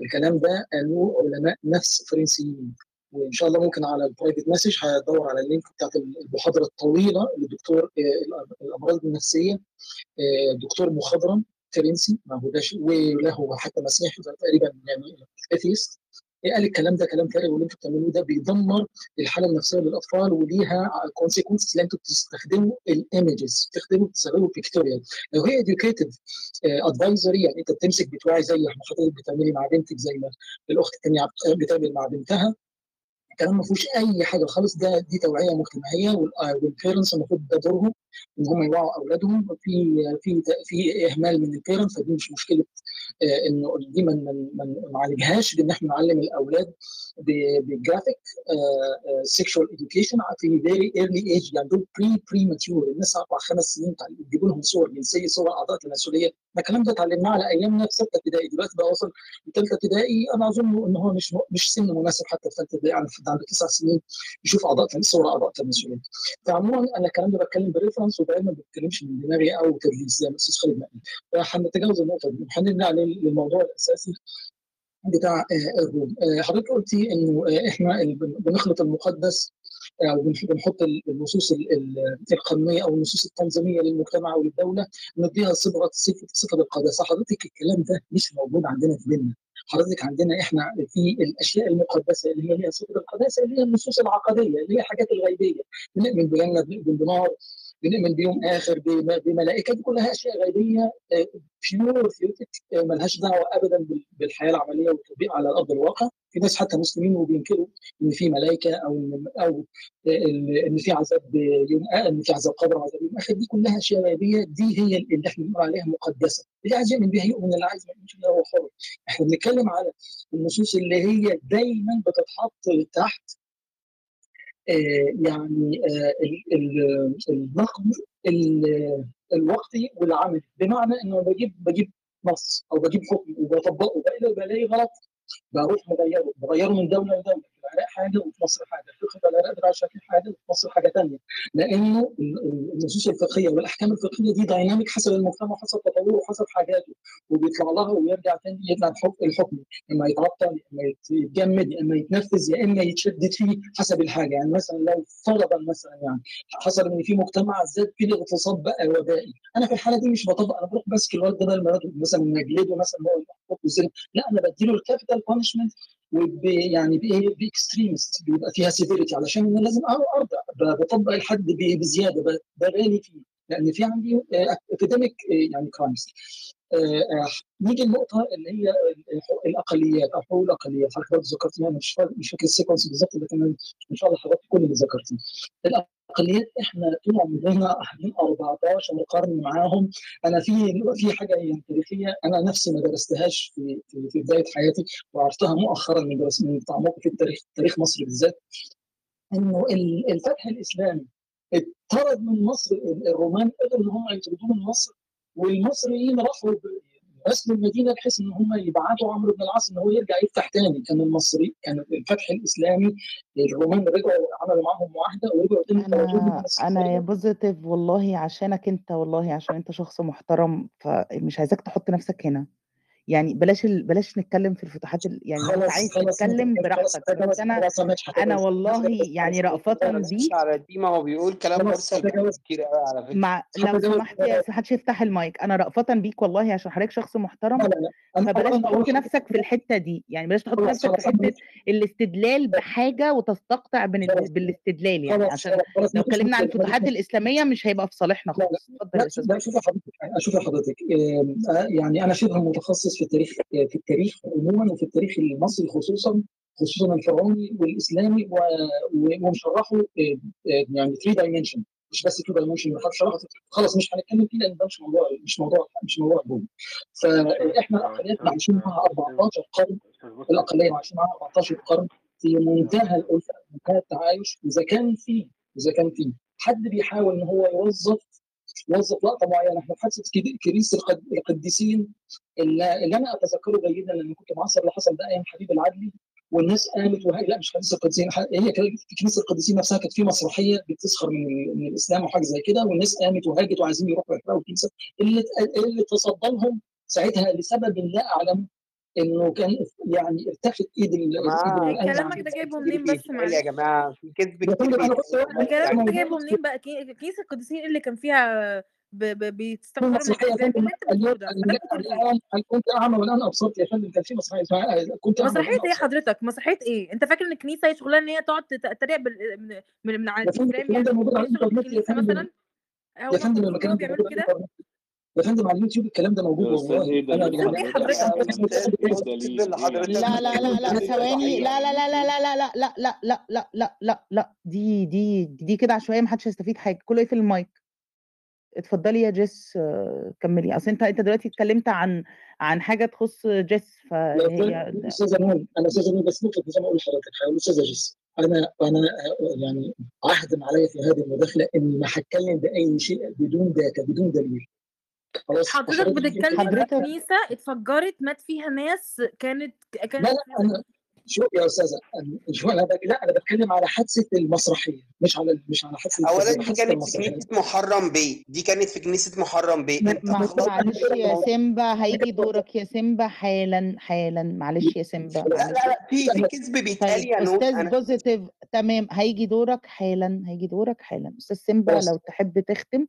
الكلام ده قالوه علماء نفس فرنسيين. وإن شاء الله ممكن على ال private message هدور على ال link بتاعت المحاضرة الطويلة للدكتور آه، الأمراض النفسية آه، دكتور مخضرم. فرنسي ما هو ده وله حتى مسيحي تقريبا يعني atheist قال الكلام ده كلام فارغ واللي أنتوا بتعملوه ده بيدمر الحالة النفسية للأطفال وليها consequences لأن أنتوا بتستخدموا ال images بتستخدموا بتستخدموا pictorial لو هي educative advisory يعني انت بتمسك بتوعي زي ما حضرتك بتعملي مع بنتك زي ما الأخت الثانية بتعمل مع بنتها الكلام ما فيهوش أي حاجة خالص ده دي توعية مجتمعية وال parents المفروض ده دورهم إن هم يوعوا أولادهم. في في في إهمال من ال parents فدي مش مشكلة آه، إنه دي ما نعالجهاش بإن إحنا نعلم الأولاد بال graphic sexual education في very early age يعني دول pre premature الناس أربع خمس سنين تجيبوا لهم صور جنسية صور أعضاء تناسليه الكلام ده اتعلمناه على ايامنا في سته ابتدائي دلوقتي بقى وصل لثالثة ابتدائي. أنا أظن ان هو مش مش سن مناسب حتى في ثالثة ابتدائي يعني حد عنده تسع سنين يشوف أعضاء صور أعضاء تناسليه فعموما أنا الكلام ده بتكلم بريفرنس ودايما ما بتكلمش من دماغي أو تدليس زي ما الاستاذ خالد نقل فهنتجاوز النقطة دي. هنرجع للموضوع الأساسي بتاع آه، الروم. آه، حضرتك قلتي إنه آه، إحنا بنخلط المقدس بنح- بنحط ال- النصوص ال- ال- القانونية أو النصوص التنظيمية للمجتمع وللدولة نديها صبغة صفة القداسه حضرتك الكلام ده مش موجود عندنا في ديننا. حضرتك عندنا إحنا في الأشياء المقدسة اللي هي ليها صفة القداسه اللي هي النصوص العقدية اللي هي الحاجات الغيبية. بنؤمن بجنه بنؤمن بنار بنؤمن بيوم آخر بم- بملائكة دي كلها أشياء غيبية بيور ثيوتك ملهاش دعوة ابدا بال- بالحياة العملية والتطبيق على أرض الواقع. في ناس حتى مسلمين وبينكروا إن في ملائكة أو أو ال- ان في عذاب يوم إن في عذاب قبر وعذاب يوم آخر. دي كلها أشياء غيبية. دي هي اللي إحنا بنقول عليها مقدسة. اللي عايز يؤمن بيها يؤمن اللي عايز ما يؤمنش بيها هو حر. إحنا بنتكلم على النصوص اللي هي دايما بتتحط تحت آه، يعني آه، ال- ال- النقد ال- الوقتي والعملي بمعنى إنه بجيب بجيب نص أو بجيب حكم وبطبقه بلاقي بلاقي غلط بروح مغيره بغيره من دولة لدولة. العراق حاجة وفي مصر حاجة في العراق شكل حاجة وفي مصر حاجة ثانية لأنه ال- ال- النصوص الفقهية والأحكام الفقهية دي دايناميك حسب المجتمع وحسب تطوره وحسب حاجاته وبيطلع لها ويرجع تاني يرجع الحكم إما يتعطل يا إما يتجمد يا إما يتنفذ يا إما يتشدد فيه حسب الحاجة. يعني مثلا لو فرضا مثلا يعني حصل إن في مجتمع زاد فيه الاغتصاب بقى وبائي أنا في الحالة دي مش بطبق أنا بروح ماسك الواد ده مثلا نجلده مثلا لا أنا بديله ال capital punishment يعني ب extremist بيبقى فيها severity علشان أنا لازم أرضى ب- بطبق الحد بزيادة بغالي فيه. لأن في عندي epidemic يعني crimes نيجي النقطه اللي هي الأقليات أو حقوق الأقليات. حضرتك برضه ذكرتيها أنا مش فاكر مش فاكر ال sequence بالظبط لكن إن شاء الله حضرتك كل اللي ذكرتيه. الأقليات إحنا طول عمرنا قاعدين 14 قرن معاهم. أنا في في حاجة يعني تاريخية. أنا نفسي ما درستهاش في في, بداية حياتي وعرفتها مؤخرا من درس من في التاريخ تاريخ مصر بالذات. ال- الفتح الإسلامي اتطرد من مصر الرومان قدروا إن هم يطردوه من مصر. والمصريين راحوا رسموا المدينة بحيث إن هم يبعتوا عمرو بن العاص إن هو يرجع يفتح تاني. كان المصري كان الفتح الإسلامي الرومان رجعوا عملوا معاهم معاهدة ورجعوا تاني أنا أنا يا بوزيتيف والله عشانك أنت والله عشان أنت شخص محترم فمش عايزاك تحط نفسك هنا. يعني بلاش ال... بلاش نتكلم في الفتوحات ال... يعني لو عايز تتكلم براحتك بس أنا أنا والله يعني رأفة بيك على دي ما هو بيقول كلام مرسل كتير قوي على فكرة. مع لو سمحت يا محدش يفتح المايك أنا رأفة بيك والله عشان حضرتك شخص محترم فبلاش تحط نفسك في الحتة دي. يعني بلاش تحط نفسك في حتة الاستدلال بحاجة وتستقطع بالاستدلال يعني عشان لو ما اتكلمنا عن ما الفتوحات مشكلة. الإسلامية مش هيبقى في صالحنا خالص اتفضل يا أستاذ حضرتك أشوف حضرتك آه، يعني أنا شبه متخصص في التاريخ في التاريخ عموما وفي التاريخ المصري خصوصا خصوصا الفرعوني والإسلامي ومشرحه آه، آه، يعني 3 دايمنشن مش بس كده ممكن ما خدش وقت خلاص مش هنتكلم فيه لأن ده مش موضوع مش موضوع مش موضوع البوم فاحنا الأقليات عايشين معاها 14 قرن. الأقلية عايشين معاها 14 قرن في منتهى الألفة منتهى التعايش. إذا كان في إذا كان في حد بيحاول إن هو يوظف يوظف لقطه معينة. إحنا في حادثه كريس القد- القديسين اللي, أنا أتذكره جيدا لأن كنت معاصر اللي حصل ده أيام حبيب العدلي والناس قامت وهي لا مش كنيسه القديسين هي كنيسه القديسين نفسها كانت في مسرحية بتسخر من, من الإسلام وحاجة زي كده والناس قامت وهاجت وعايزين يروحوا يحرقوا الكنيسة. اللي اللي تصدى لهم ساعتها لسبب لا اعلم إنه كان يعني ارتخت إيد إيد كلامك ده جايبه منين بس معلش. يا جماعة في كذب يعني كلامك ده جايبه منين بقى؟ كنيسة القديسين اللي كان فيها بيتستخدموا مسرحيه كنت اعمى والآن ابصرت يا فندم. كان في مسرحية آه، كنت مسرحية إيه حضرتك؟ مسرحية إيه؟ أنت فاكر إن الكنيسة هي شغلها إن هي تقعد تتريق من من من على الإنستجرام يعني؟ مثلا؟ يا فندم المكان بيعملوا كده؟ يا فندم على اليوتيوب الكلام ده موجود والله إيه أنا إيه إيه إيه لا لا لا لا ثواني لا لا لا لا لا لا لا لا لا لا لا لا لا دي دي دي كده عشوائيه محدش هيستفيد حاجة كله يقفل المايك اتفضلي يا جيس آه، كملي اصل انت انت دلوقتي اتكلمت عن عن حاجة تخص جيس فهي استاذه نون أنا استاذه نون بس نقطه زي ما أقول لحضرتك استاذه جيس أنا أنا يعني عهد عليا في هذه المداخله اني ما هتكلم باي شيء بدون data بدون دليل خلاص حضرتك بتتكلم في حضرتك كنيسه اتفجرت مات فيها ناس كانت لا كانت لا أنا شو يا أستاذة أنا- شو أنا. لا أنا بتكلم على حادثة المسرحية مش على مش على حادثة اولا دي كانت في المسرحية. كنيسة محرم بيه دي كانت في كنيسة محرم بيه أنت معلش يا سيمبا هيجي دورك يا سيمبا حالا حالا معلش يا سيمبا. لا لا لا في في كذب بيتقال طيب يا نون أستاذ بوزيتيف تمام هيجي دورك حالا هيجي دورك حالا. أستاذ سيمبا لو تحب تختم.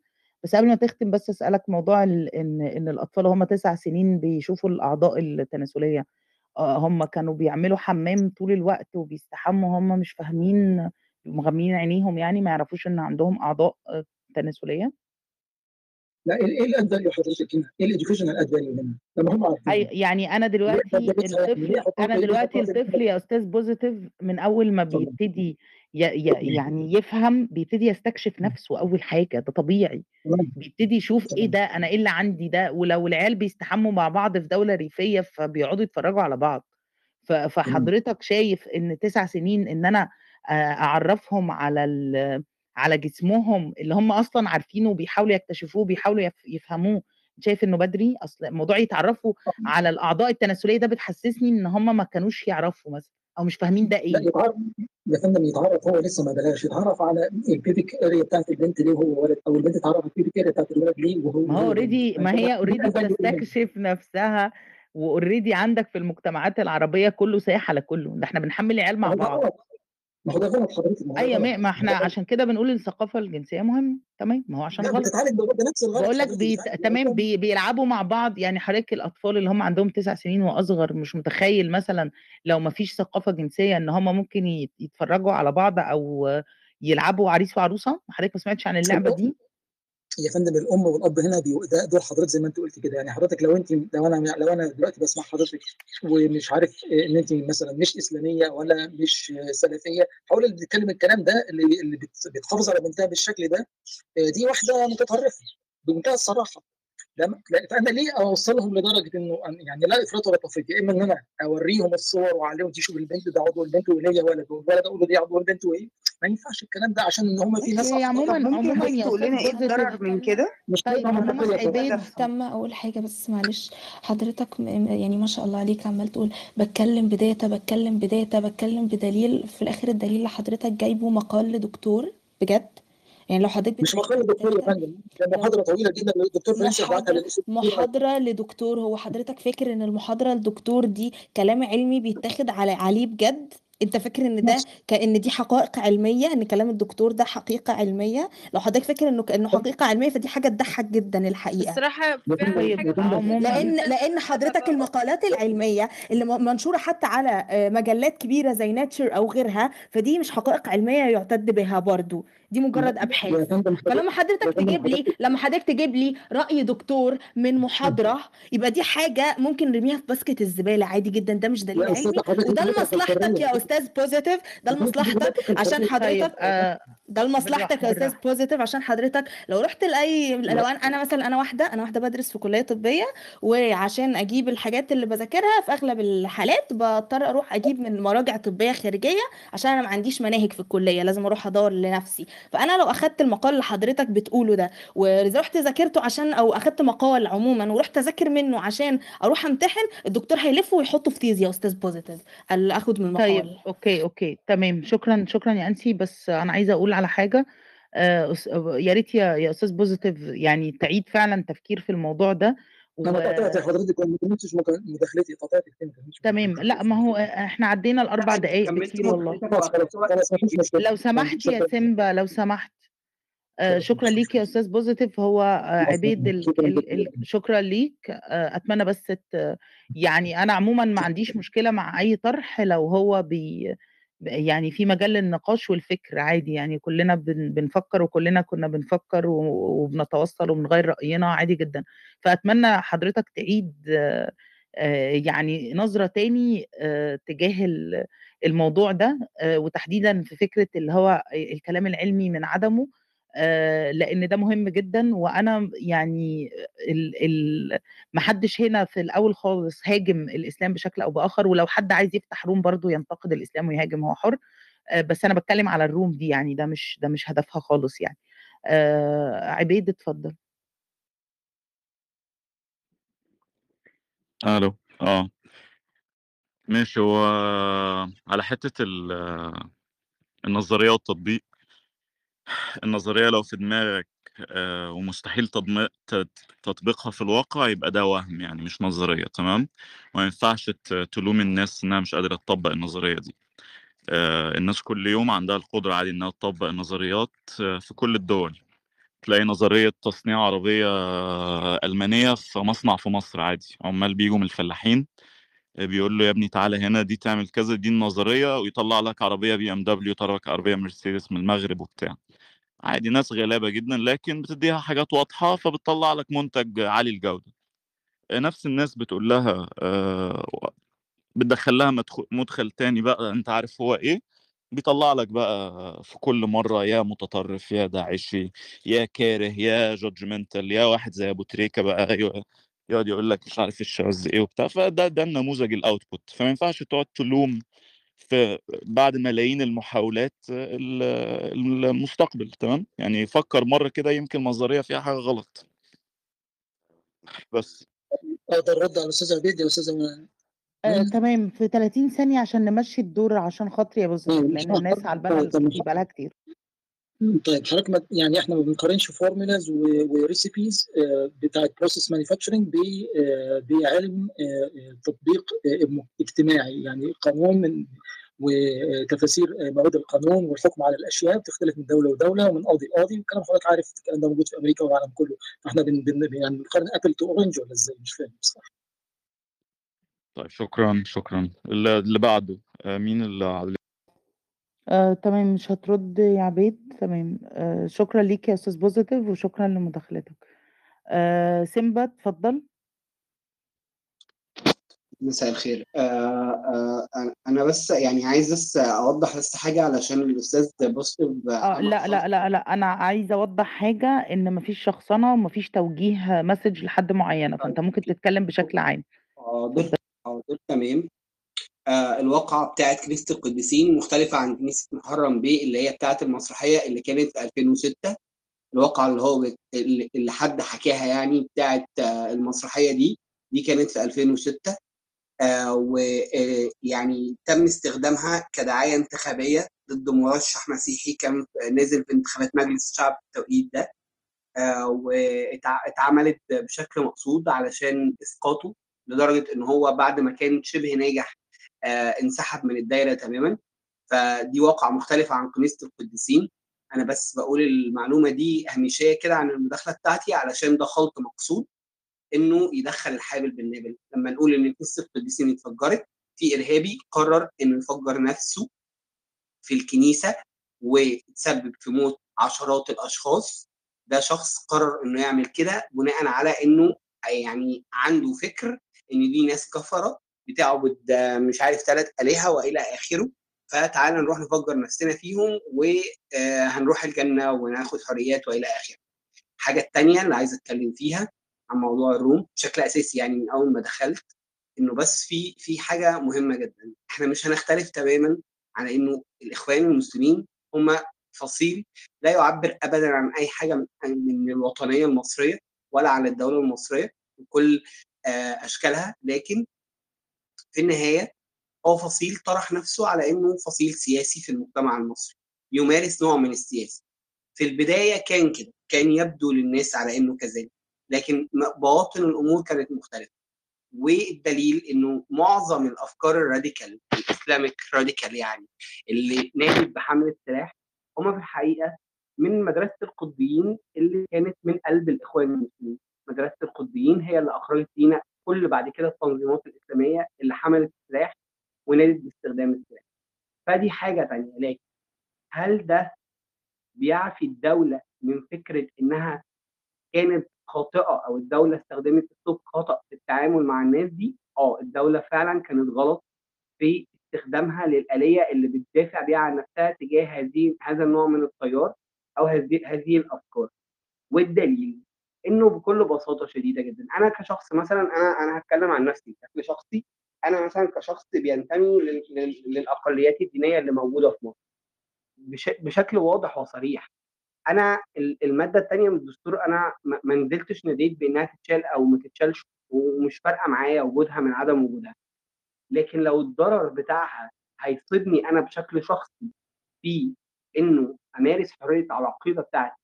بس قبل ما تختم بس أسألك موضوع إن إن الأطفال هم تسع سنين بيشوفوا الأعضاء التناسلية آه، هم كانوا بيعملوا حمام طول الوقت وبيستحموا هم مش فاهمين مغمين عينيهم يعني ما يعرفوش إن عندهم أعضاء آه، تناسلية لا إيه إيه ال add value حضرتك هنا؟ إيه ال educational add value هنا؟ لما هم عارفين يعني أنا دلوقتي الطفل أنا دلوقتي الطفل يا أستاذ بوزيتيف من أول ما بيبتدي. يعني يفهم بيبتدي يستكشف نفسه أول حاجة ده طبيعي. بيبتدي يشوف إيه ده أنا إيه اللي عندي ده؟ ولو العيال بيستحموا مع بعض في دولة ريفية فبيقعدوا يتفرجوا على بعض. تمام فحضرتك شايف إن تسع سنين إن أنا أعرفهم على. على جسمهم اللي هم أصلا عارفينه وبيحاولوا يكتشفوه بيحاولوا يف... يفهموه شايف إنه بدري؟ أصل موضوع يتعرفوا على الأعضاء التناسلية ده بتحسسني إن هم ما كانوش يعرفوا مثلا. أو مش فاهمين ده لا إيه يتعرف يا فندم يتعرف هو لسه ما بلاش. يتعرف على ال pubic area بتاعت البنت ليه وهو ولد أو البنت تعرف على ال pubic area بتاعت الولد ليه وهو ما هو already ما هي دي already؟ بتستكشف نفسها و already عندك في المجتمعات العربية كله سايح على كله. ده إحنا بنحمي العيال ما مع هو بعض. ما هو ده غلط حضرتك ما هو أيوه غلط. ما ما إحنا ده عشان كده بنقول الثقافة الجنسية مهمة تمام؟ ما هو عشان لا غلط. بتتعالج نفس الغلط بقول لك حضرتك بيت... بتتعالج تمام بي... بيلعبوا مع بعض يعني حضرتك الأطفال اللي هم عندهم تسع سنين وأصغر مش متخيل مثلا لو ما فيش ثقافة جنسية إن هم ممكن يت- يتفرجوا على بعض أو يلعبوا عريس وعروسة؟ حضرتك ما سمعتش عن اللعبة دي؟ يا فندم الام والأب هنا دور حضرتك زي ما أنت قلت كده. يعني حضرتك لو انت لو أنا لو أنا دلوقتي بسمع حضرتك ومش عارف إن أنت مثلا مش إسلامية ولا مش سلفية هقول اللي بتتكلم الكلام ده اللي اللي بت- بتحافظ على بنتها بالشكل ده دي واحدة متطرفة بمنتهى الصراحة. لما فانا ليه أوصلهم لدرجة إنه يعني لا إفراط ولا تفريط يا إما إن أنا أوريهم الصور وأعلمهم دي شوف البنت ده عضو البنت وليا ولد والولد أقول له دي عضو البنت وايه ما ينفعش الكلام ده عشان إن هم في ناس عموما عموما يا تقول لنا إيه الضرر من كده؟ مش طيب يا فندم. عبيد مهتمة أقول حاجة بس معلش. حضرتك يعني ما شاء الله عليك عمال تقول بتكلم بداتا بتكلم بداتا بتكلم بدليل في الآخر الدليل اللي حضرتك جايبه مقال لدكتور بجد؟ يعني لو حضرتك مش مقال دكتور يا فندم. محاضره طويلة جدا الدكتور فرنسي بعتها محاضرة لدكتور. هو حضرتك فاكر إن المحاضرة لدكتور دي كلام علمي بيتاخد على عليه بجد؟ أنت فاكر إن ده كأن دي حقائق علمية؟ إن كلام الدكتور ده حقيقة علمية؟ لو حضرتك فاكر إنه انه حقيقة علمية فدي حاجة تضحك جدا يا فعلا طيب حاجة لأن لأن حضرتك المقالات العلمية اللي منشورة حتى على آه، مجلات كبيرة زي ناتشر أو غيرها فدي مش حقائق علمية يعتد بها برضو. دي مجرد أبحاث. فلما حضرتك تجيب لي لما حضرتك تجيب لي رأي دكتور من محاضرة يبقى دي حاجة ممكن نرميها في basket الزبالة عادي جدا ده مش دليل. علمي وده لمصلحتك يا أستاذ بوزيتيف ده لمصلحتك عشان طيب حضرتك آه ده لمصلحتك يا أستاذ بوزيتيف عشان حضرتك. لو رحت لاي لو أنا أنا مثلا أنا واحدة أنا واحدة بدرس في كلية طبية وعشان أجيب الحاجات اللي بذاكرها في أغلب الحالات بضطر أروح أجيب من مراجع طبية خارجية عشان أنا ما عنديش مناهج في الكلية لازم أروح أدور لنفسي. فأنا لو أخدت المقال اللي حضرتك بتقوله ده ورحت ذاكرته عشان أو أخدت مقال عموما ورحت أذاكر منه عشان أروح أمتحن الدكتور هيلفه ويحطه في طيزي يا أستاذ بوزيتيف قال آخد من طيب المقال okay okay تمام. شكرا شكرا يا انسي بس أنا عايزة أقول على حاجة. آه، يا ريت يا أستاذ بوزيتيف يعني تعيد فعلا تفكير في الموضوع ده. أنا قطعت يا حضرتك وما كملتش مداخلتي قطعت كتير ما كملتش تمام. لا ما هو إحنا عدينا الأربع دقائق بكتير والله. ما لو ما سمحت يا سيمبا لو سمحت آه، شكرا ليك يا أستاذ بوزيتيف هو آه، عبيد ال... شكرا ال... شكرا ليك. آه، أتمنى بس. يعني أنا عموما ما عنديش مشكلة مع أي طرح لو هو بي... يعني في مجال للنقاش والفكر عادي يعني كلنا بن... بنفكر وكلنا كنا بنفكر. وبنتوصل وبنغير رأينا عادي جدا فأتمنى حضرتك تعيد آه، يعني نظرة تاني آه، تجاه ال- الموضوع ده آه، وتحديدا في فكرة اللي هو الكلام العلمي من عدمه لأن ده مهم جدا وأنا يعني ال ال ما حدش هنا في الأول خالص هاجم الإسلام بشكل أو بآخر ولو حد عايز يفتح روم برضو ينتقد الإسلام ويهاجم هو حر. آه، بس أنا بتكلم على الروم دي يعني ده مش ده مش هدفها خالص يعني. آه، عبيد اتفضل. ألو آه. ماشي هو على حتة ال- النظرية والتطبيق النظرية لو في دماغك آه، ومستحيل تطبيقها في الواقع يبقى ده وهم يعني مش نظرية تمام؟ وما ينفعش تلوم الناس إنها مش قادرة تطبق النظرية دي. آه، الناس كل يوم عندها القدرة عادي إنها تطبق النظريات آه، في كل الدول. تلاقي نظرية تصنيع عربية ألمانية في مصنع في مصر عادي. عمال بيجوا من الفلاحين بيقول له يا ابني تعالى هنا دي تعمل كذا دي النظرية ويطلع لك عربية بي إم دبليو لك عربية مرسيدس من المغرب وبتاع. عادي ناس غلابة جدا لكن بتديها حاجات واضحة فبتطلع لك منتج عالي الجودة. نفس الناس بتقول لها آه، بتدخل لها مدخل تاني بقى أنت عارف هو إيه؟ بيطلع لك بقى في كل مرة يا متطرف يا داعشي يا كاره يا judgmental يا واحد زي أبو تريكة بقى أيوه. يقعد يقول لك مش عارف الشاذ إيه وبتاع فده ده النموذج ال output فما ينفعش تقعد تلوم في بعد ملايين المحاولات ال- المستقبل تمام؟ يعني فكر مرة كده يمكن النظرية فيها حاجة غلط. بس. أقدر ارد على الاستاذ عبيد يا أستاذ آه، تمام. في 30 ثانية عشان نمشي الدور عشان خاطري يا مش لأن الناس على ال panel طيب، طب دي بقالها كتير. طيب حضرتك يعني إحنا ما بنقارنش formulas و recipes بتاعت process manufacturing بعلم آه، آه، تطبيق آه، اجتماعي. يعني قانون من وتفاسير مواد القانون والحكم على الأشياء بتختلف من دولة ودولة ومن قاضي لقاضي والكلام حضرتك عارف الكلام ده موجود في أمريكا والعالم كله. فإحنا بن بن يعني بنقارن apple to orange ولا إزاي؟ مش فاهم بصراحة. طيب شكرا شكرا. اللي بعده مين اللي آه، تمام مش هترد يا عبيد. تمام. آه، شكرا ليك يا أستاذ بوزيتيف وشكرا لمداخلتك. آه، سيمبا اتفضل. مساء الخير. آه آه أنا- أنا بس يعني عايز بس أوضح بس حاجة علشان الأستاذ بوزيتيف آه عمل لا لا لا لا أنا عايزه أوضح حاجة إن مفيش شخصنة ومفيش توجيه message لحد معينة فأنت ممكن تتكلم بشكل عام. حاضر حاضر تمام. آه الواقعة بتاعت كنيسة القديسين مختلفة عن كنيسة محرم بيه اللي هي بتاعت المسرحية اللي كانت في 2006 الواقعة اللي هو اللي حد حكاها يعني بتاعت آه المسرحية دي دي كانت في 2006 آه ويعني تم استخدامها كدعاية انتخابية ضد مرشح مسيحي كان نازل في انتخابات مجلس الشعب التوقيت ده. آه واتعملت بشكل مقصود علشان إسقاطه لدرجة إن هو بعد ما كان شبه ناجح آه انسحب من الدايرة تماما. فدي واقعة مختلفة عن كنيسه القديسين. أنا بس بقول المعلومة دي هامشية كده عن المداخلة بتاعتي علشان ده خلط مقصود إنه يدخل الحابل بالنابل لما نقول إن كنيسه القديسين اتفجرت في إرهابي قرر إنه يفجر نفسه في الكنيسة وتسبب في موت عشرات الأشخاص. ده شخص قرر إنه يعمل كده بناء على إنه يعني عنده فكر إن دي ناس كفرة بتعبد مش عارف ثلاث الهه وإلى آخره فتعالى نروح نفجر نفسنا فيهم وهنروح الجنة وناخد حريات وإلى آخره. الحاجة الثانية اللي عايز أتكلم فيها عن موضوع الروم بشكل أساسي يعني من أول ما دخلت إنه بس في في حاجة مهمة جدا إحنا مش هنختلف تماما على إنه الإخوان المسلمين هم فصيل لا يعبر ابدا عن أي حاجة من الوطنية المصرية ولا عن الدولة المصرية بكل أشكالها لكن في النهاية هو فصيل طرح نفسه على إنه فصيل سياسي في المجتمع المصري يمارس نوع من السياسة. في البداية كان كده كان يبدو للناس على إنه كذلك لكن بواطن الأمور كانت مختلفة. والدليل إنه معظم الأفكار الراديكال الإسلاميك راديكال يعني اللي نادت بحمل السلاح هم في الحقيقة من مدرسة القطبيين اللي كانت من قلب الإخوان المسلمين. مدرسة القطبيين هي اللي أخرجت لينا كل بعد كده التنظيمات الإسلامية اللي حملت السلاح ونادت باستخدام السلاح. فدي حاجة ثانية لكن هل ده بيعفي الدولة من فكرة إنها كانت خاطئة أو الدولة استخدمت اسلوب خطا في التعامل مع الناس دي؟ آه الدولة فعلا كانت غلط في استخدامها للآلية اللي بتدافع بيها عن نفسها تجاه هذه هذا النوع من التيار أو هذه هذه الأفكار. والدليل إنه بكل بساطة شديدة جدا. أنا كشخص مثلا أنا أنا هتكلم عن نفسي بشكل شخصي. أنا مثلا كشخص بينتمي للأقليات الدينية اللي موجودة في مصر. بشكل واضح وصريح. أنا المادة الثانية من الدستور أنا ما نزلتش ناديت بإنها تتشال أو ما تتشالش ومش فارقة معايا وجودها من عدم وجودها. لكن لو الضرر بتاعها هيصيبني أنا بشكل شخصي في إنه أمارس حرية العقيدة بتاعتي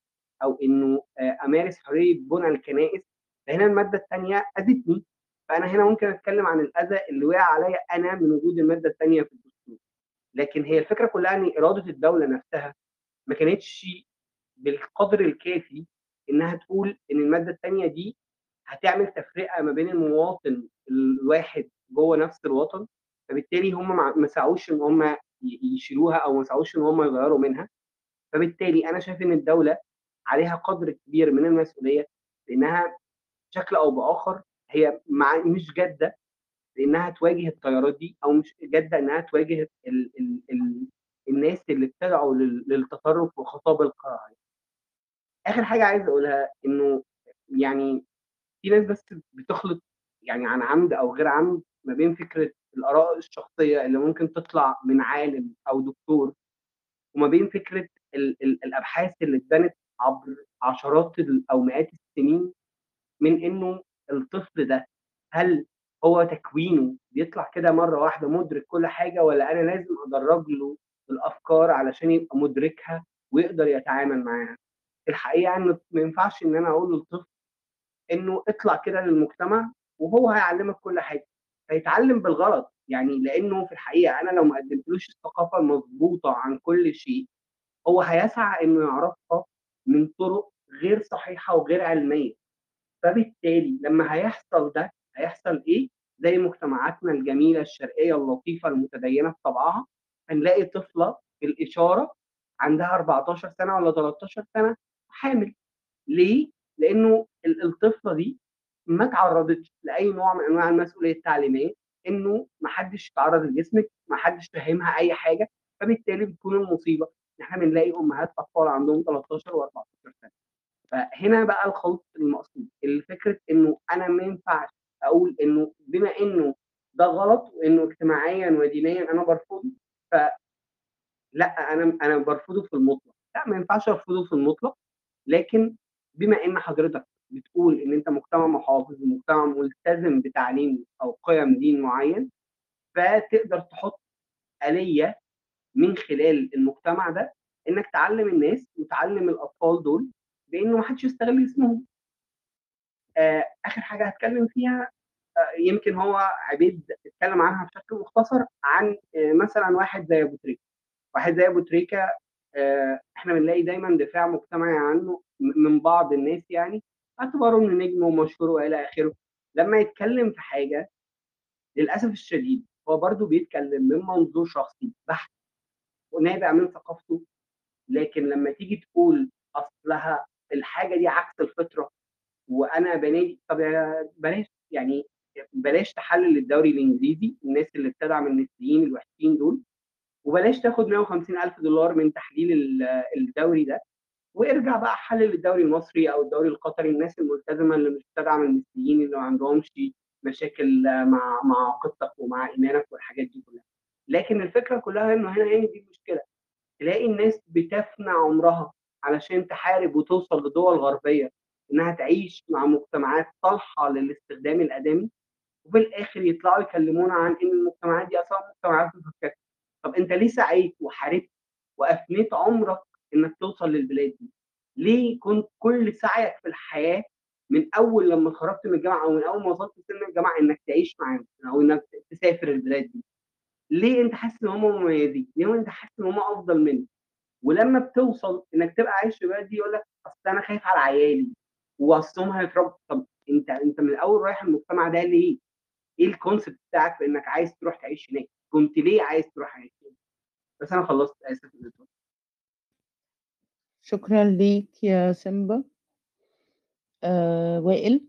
أو إنه أمارس حرية بنى الكنائس. فهنا المادة الثانية أذتني فأنا هنا ممكن أتكلم عن الأذى اللي وقع عليا أنا من وجود المادة الثانية في الدستور. لكن هي الفكرة كلها إن إرادة الدولة نفسها ما كانتش بالقدر الكافي إنها تقول إن المادة الثانية دي هتعمل تفرقة ما بين المواطن الواحد جوه نفس الوطن فبالتالي هم ما سعوش إن هم يشيلوها أو ما سعوش إن هم يغيروا منها. فبالتالي أنا شايف إن الدولة عليها قدر كبير من المسؤولية لأنها بشكل أو بآخر هي مع مش جادة لأنها تواجه التيارات دي أو مش جادة إنها تواجه ال ال ال الناس اللي بتدعو للتطرف وخطاب القراءه آخر حاجة عايز أقولها إنه يعني في ناس بس بتخلط يعني عن عمد أو غير عمد ما بين فكرة الآراء الشخصية اللي ممكن تطلع من عالم أو دكتور وما بين فكرة ال ال الأبحاث اللي اتبنت عبر عشرات أو مئات السنين من إنه الطفل ده هل هو تكوينه بيطلع كده مرة واحدة مدرك كل حاجة ولا أنا لازم أدرج له الأفكار علشان يبقى مدركها ويقدر يتعامل معاها؟ الحقيقة إن ما ينفعش إن أنا أقول للطفل إنه اطلع كده للمجتمع وهو هيعلمك كل حاجة هيتعلم بالغلط يعني لأنه في الحقيقة أنا لو ما قدمتلوش الثقافة المظبوطه عن كل شيء هو هيسعى إنه يعرفها من طرق غير صحيحة وغير علمية. فبالتالي لما هيحصل ده هيحصل إيه؟ زي مجتمعاتنا الجميلة الشرقية اللطيفة المتدينة بطبعها هنلاقي طفلة بالإشارة عندها 14 سنة ولا 13 سنة حامل. ليه؟ لأنه الطفلة دي ما تعرضتش لأي نوع من أنواع المسؤولية التعليمية إنه ما حدش تعرض لجسمك ما حدش فهمها أي حاجة فبالتالي بتكون المصيبة. إحنا بنلاقي أمهات أطفال عندهم 13 و14 سنة. فهنا بقى الخلط المقصود الفكرة إنه أنا ما ينفعش أقول إنه بما إنه ده غلط وإنه اجتماعيا ودينيا أنا برفضه ف لأ أنا أنا برفضه في المطلق. لأ ما ينفعش أرفضه في المطلق لكن بما إن حضرتك بتقول إن أنت مجتمع محافظ ومجتمع ملتزم بتعليم أو قيم دين معين فتقدر تحط آلية من خلال المجتمع ده إنك تعلم الناس وتعلم الأطفال دول بإنه ما حدش يستغل اسمهم. آه آخر حاجة هتكلم فيها آه يمكن هو عبيد اتكلم عنها بشكل مختصر عن آه مثلا واحد زي أبو تريكة. واحد زي أبو تريكة إحنا بنلاقي دايما دفاع مجتمعي عنه من بعض الناس يعني باعتباره إنه نجم ومشهور وإلى آخره. لما يتكلم في حاجة للأسف الشديد هو برضه بيتكلم من منظور شخصي بحت ونابع من ثقافته لكن لما تيجي تقول أصلها الحاجة دي عكس الفطرة وأنا بنادي طب بلاش يعني بلاش تحلل الدوري الإنجليزي الناس اللي بتدعم النسيين الوحشين دول وبلاش تاخد 150 ألف دولار من تحليل ال- الدوري ده وارجع بقى حلل الدوري المصري أو الدوري القطري الناس الملتزمة اللي مش بتدعم المسيحيين اللي ما عندهمش مشاكل مع مع عقيدتك ومع إيمانك والحاجات دي كلها. لكن الفكرة كلها إنه هنا هي دي المشكلة تلاقي الناس بتفنى عمرها علشان تحارب وتوصل لدول غربية إنها تعيش مع مجتمعات صالحه للاستخدام الآدمي وفي الآخر يطلعوا يكلمونا عن إن المجتمعات دي أصلا مجتمعات مفككة. طب أنت ليه سعيت وحاربت وأفنيت عمرك إنك توصل للبلاد دي؟ ليه كنت كل سعيك في الحياة من أول لما اتخرجت من الجامعة أو من أول ما وصلت سن الجامعة إنك تعيش معاهم أو إنك تسافر البلاد دي؟ ليه انت حاسس ان هم مميزين ليه انت حاسس ان هم افضل منك ولما بتوصل انك تبقى عايش في البلد دي يقول لك أصل أنا خايف على عيالي وأصلهم هيتربوا طب أنت أنت من الأول رايح المجتمع ده ليه؟ إيه الكونسيبت بتاعك في إنك عايز تروح تعيش هناك؟ كنت ليه عايز تروح تعيش هناك؟ بس أنا خلصت آسف شكرا ليك يا سيمبا آه وائل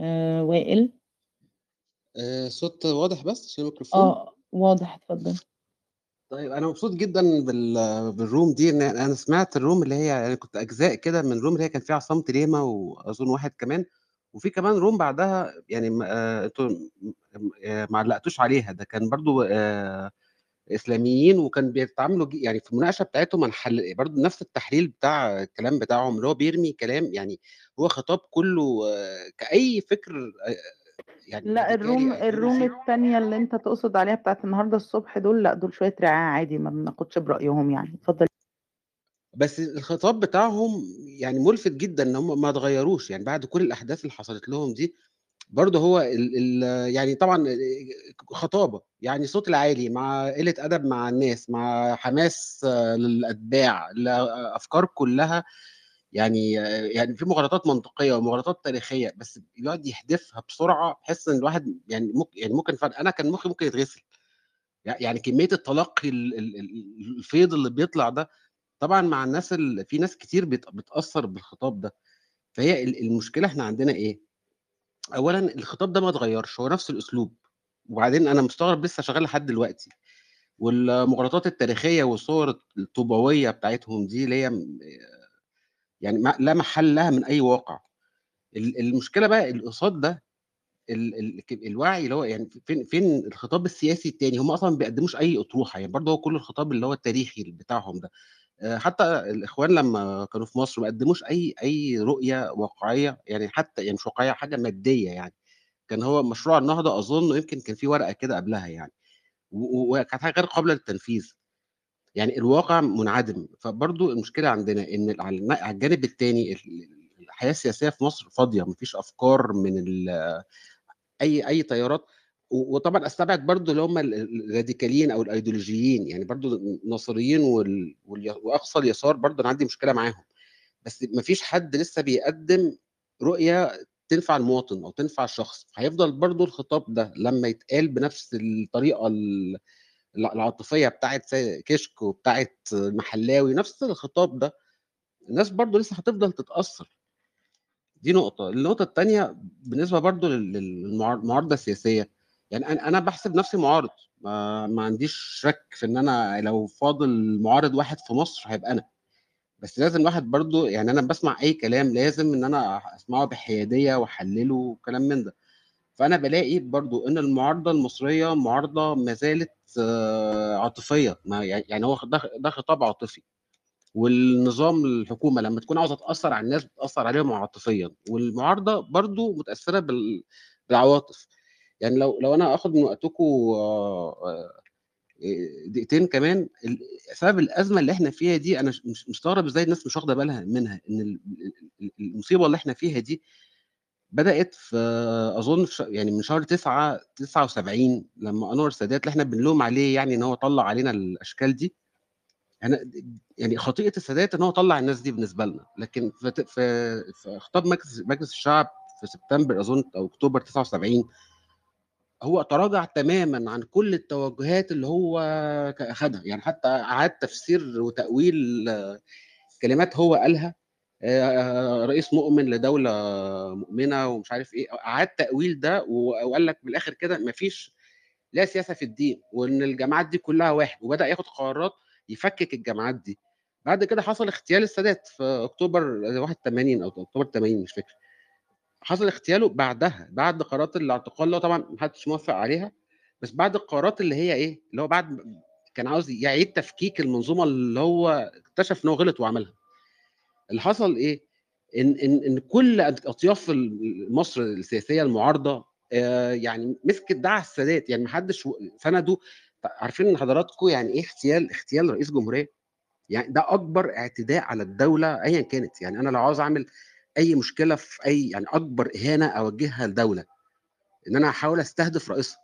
آه وائل. آه، صوت واضح بس عشان الميكروفون؟ آه واضح اتفضل. طيب أنا مبسوط جدا بال... بالروم دي إن أنا سمعت الروم اللي هي أنا كنت أجزاء كده من الروم اللي هي كان فيها عصام تريمة وأظن واحد كمان. وفي كمان روم بعدها يعني م- آه، أنتوا م- آه، ما علقتوش عليها. ده كان برضو آه، إسلاميين وكان بيتعاملوا يعني في المناقشة بتاعتهم هنحل برضو نفس التحليل بتاع الكلام بتاعهم اللي هو بيرمي كلام يعني هو خطاب كله كأي فكر يعني لا ال room ideology ال room التانية اللي أنت تقصد عليها بتاعت النهارده الصبح دول لا دول شوية رعاع عادي ما بناخدش برأيهم يعني. اتفضل. بس الخطاب بتاعهم يعني ملفت جدا إن هم ما اتغيروش يعني بعد كل الأحداث اللي حصلت لهم دي برضه هو ال ال يعني طبعا خطابة يعني صوت العالي مع قلة أدب مع الناس مع حماس للأتباع الافكار كلها يعني يعني في مغالطات منطقية ومغالطات تاريخية بس يقعد يحدفها بسرعة بحس إن الواحد يعني ممكن يعني ممكن أنا كان مخي ممكن يتغسل يعني كمية التلقي ال- ال- ال- الفيض اللي بيطلع ده طبعا مع الناس في ناس كتير بت- بتأثر بالخطاب ده فهي ال- المشكلة إحنا عندنا إيه؟ اولا الخطاب ده ما اتغيرش هو نفس الأسلوب وبعدين أنا مستغرب لسه شغال لحد دلوقتي والمغالطات التاريخية والصور الطوبويه بتاعتهم دي اللي هي يعني ما- لا محل لها من أي واقع. ال- المشكلة بقى اللي قصاد ده ال ال الوعي اللي هو يعني فين فين الخطاب السياسي التاني؟ هم أصلا ما بيقدموش أي أطروحة يعني برضه هو كل الخطاب اللي هو التاريخي بتاعهم ده. آه، حتى الإخوان لما كانوا في مصر ما قدموش أي أي رؤية واقعية يعني حتى يعني مش واقعية حاجة مادية يعني. كان هو مشروع النهضة أظن يمكن كان في ورقة كده قبلها يعني. وكانت حاجة غير قابلة للتنفيذ. يعني الواقع منعدم. فبرضو المشكلة عندنا إن على الجانب الثاني الحياة السياسية في مصر فاضية مفيش أفكار من ال- أي أي تيارات. وطبعا أستبعد برضو اللي هم ال- ال- الراديكاليين أو الأيديولوجيين يعني برضو الناصريين وال... وأقصى اليسار برضو أنا عندي مشكلة معاهم. بس مفيش حد لسه بيقدم رؤية تنفع المواطن أو تنفع الشخص. هيفضل برضو الخطاب ده لما يتقال بنفس الطريقة ال- العاطفية بتاعت كشك وبتاعت محلاوي نفس الخطاب ده. الناس برضو لسه هتفضل تتأثر. دي نقطة، النقطة التانية بالنسبة برضه لل للمعار المعارضة السياسية، يعني أنا باحسب نفسي معارض، ما ما عنديش شك في إن أنا لو فاضل معارض واحد في مصر هيبقى أنا، بس لازم الواحد برضه يعني أنا باسمع أي كلام لازم إن أنا أسمعه بحيادية وأحلله وكلام من ده، فأنا بالاقي برضه إن المعارضة المصرية معارضة ما زالت آه، عاطفية، ما يع يعني هو ده خطاب عاطفي. والنظام الحكومة لما تكون عاوزة تأثر على الناس بتأثر عليهم عاطفيا. والمعارضة برضو متأثرة بال- بالعواطف. يعني لو لو أنا آخد من وقتكم دقيقتين كمان سبب الأزمة اللي إحنا فيها دي أنا مش مستغرب إزاي الناس مش واخدة بالها منها إن ال- ال- المصيبة اللي إحنا فيها دي بدأت في أظن في يعني من شهر 9 79 لما أنور السادات اللي إحنا بنلوم عليه يعني إن هو طلع علينا الأشكال دي أنا يعني خطيئة السادات إن هو طلع الناس دي بالنسبة لنا لكن في في, في خطاب مجلس مجلس الشعب في سبتمبر أظن أو أكتوبر 79 هو تراجع تماما عن كل التوجهات اللي هو أخدها. يعني حتى اعاد تفسير وتأويل آه، كلمات هو قالها. رئيس مؤمن لدولة مؤمنة ومش عارف إيه. اعاد تأويل ده وقال لك من الآخر كده مفيش لا سياسة في الدين وإن الجماعات دي كلها واحد. وبدأ ياخد قرارات يفكك الجماعات دي. بعد كده حصل اغتيال السادات في أكتوبر 81 أو أكتوبر 80 مش فاكر. حصل اغتياله بعدها بعد قرارات الاعتقال اللي هو طبعا محدش موافق عليها بس بعد القرارات اللي هي إيه اللي هو بعد كان عاوز يعيد تفكيك المنظومة اللي هو اكتشف إن هو غلط وعملها. اللي حصل إيه؟ إن إن إن كل أطياف مصر السياسية المعارضة آه، يعني مسكت دعا السادات يعني محدش سنده عارفين حضراتكم يعني إيه اغتيال اغتيال رئيس جمهورية؟ يعني ده أكبر اعتداء على الدولة ايا كانت. يعني أنا لو عاوز أعمل أي مشكلة في أي يعني أكبر إهانة أوجهها لدولة إن أنا أحاول أستهدف رئيسها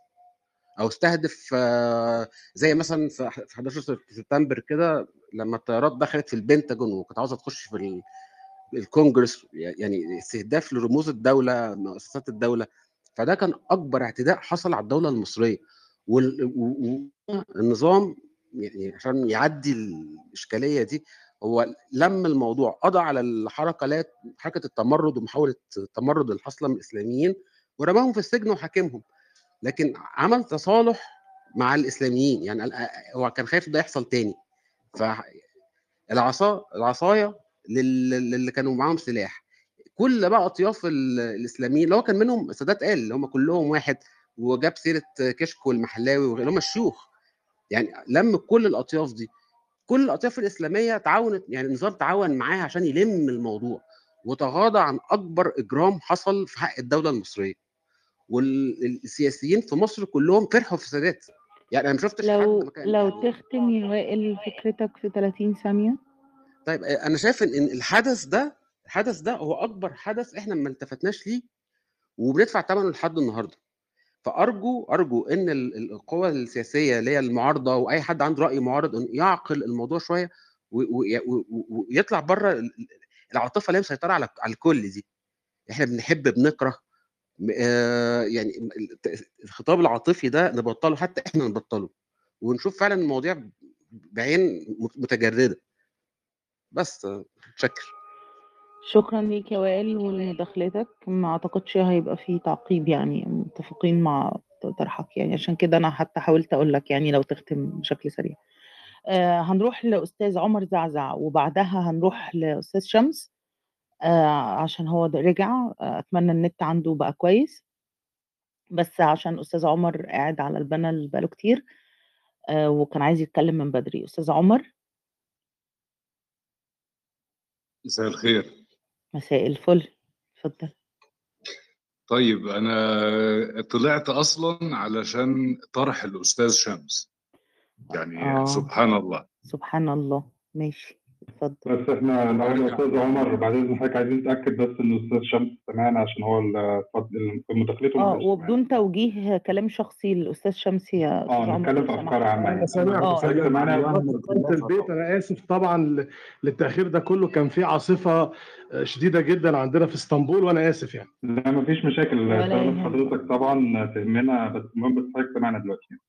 أو أستهدف آه، زي مثلا في في 11 سبتمبر كده لما الطيارات دخلت في البنتاجون وكانت عاوزة تخش في ال- الكونجرس يعني استهداف لرموز الدولة مؤسسات الدولة فده كان أكبر اعتداء حصل على الدولة المصرية والنظام يعني عشان يعدي الإشكالية دي هو لم الموضوع قضى على الحركة لا حركة التمرد ومحاولة التمرد اللي حاصله من الإسلاميين ورماهم في السجن وحاكمهم لكن عمل تصالح مع الإسلاميين يعني هو كان خايف ده يحصل تاني. فالعصا العصاية لل- للي كانوا معاهم سلاح. كل بقى أطياف ال- الإسلاميين اللي هو كان منهم السادات قال اللي هم كلهم واحد وجاب سيرة كشك والمحلاوي واللي هم الشيوخ. يعني لم كل الأطياف دي. كل الأطياف الإسلامية تعاونت يعني النظام تعاون معاه عشان يلم الموضوع وتغاضى عن أكبر إجرام حصل في حق الدولة المصرية. والسياسيين في مصر كلهم فرحوا في السادات يعني أنا ما شفتش حد لو كان لو تختم يا وائل فكرتك في 30 ثانية. طيب آه، أنا شايف إن الحدث ده الحدث ده هو أكبر حدث إحنا ما التفتناش ليه وبندفع ثمنه لحد النهارده. فأرجو أرجو إن ال- ال- القوى السياسية اللي هي المعارضة واي حد عنده رأي معارض يعقل الموضوع شوية ويطلع بره ال- ال- العاطفة اللي هي مسيطرة على الكل دي. إحنا بنحب بنكره يعني الخطاب العاطفي ده نبطله حتى إحنا نبطله. ونشوف فعلا المواضيع بعين مت- متجردة. بس آه، شكر شكرا ليك يا وائل ولمداخلتك ما أعتقدش هيبقى في تعقيب يعني متفقين مع طرحك يعني. عشان كده أنا حتى حاولت أقول لك يعني لو تختم بشكل سريع. آه هنروح لأستاذ عمر زعزع وبعدها هنروح لأستاذ شمس. آه عشان هو رجع. آه أتمنى النت عنده بقى كويس. بس عشان أستاذ عمر قاعد على البانل بقاله كتير. آه وكان عايز يتكلم من بدري. أستاذ عمر؟ مساء الخير. مساء الفل. اتفضل. طيب أنا طلعت أصلا علشان طرح الأستاذ شمس. يعني آه. سبحان الله. سبحان الله. ماشي. اتفضل. بس إحنا الأول يا أستاذ عمر بعد اذن حضرتك عايزين نتأكد بس إن الأستاذ شمس سمعنا عشان هو ال- اتفضل- في مداخلته آه وبدون توجيه كلام شخصي للأستاذ شمس يا آه أستاذ عمر نتكلم لو في أفكار عامة. أنا يعني سامعكم آه. حضرتك سامع سمعنا وصلت البيت أنا آسف طبعا للتأخير ده كله. كان في عاصفة آه، شديدة جدا عندنا في إسطنبول وأنا آسف يعني. لا مفيش مشاكل. حضرتك طبعا تهمنا بس المهم بس حضرتك سمعنا دلوقتي. يعني.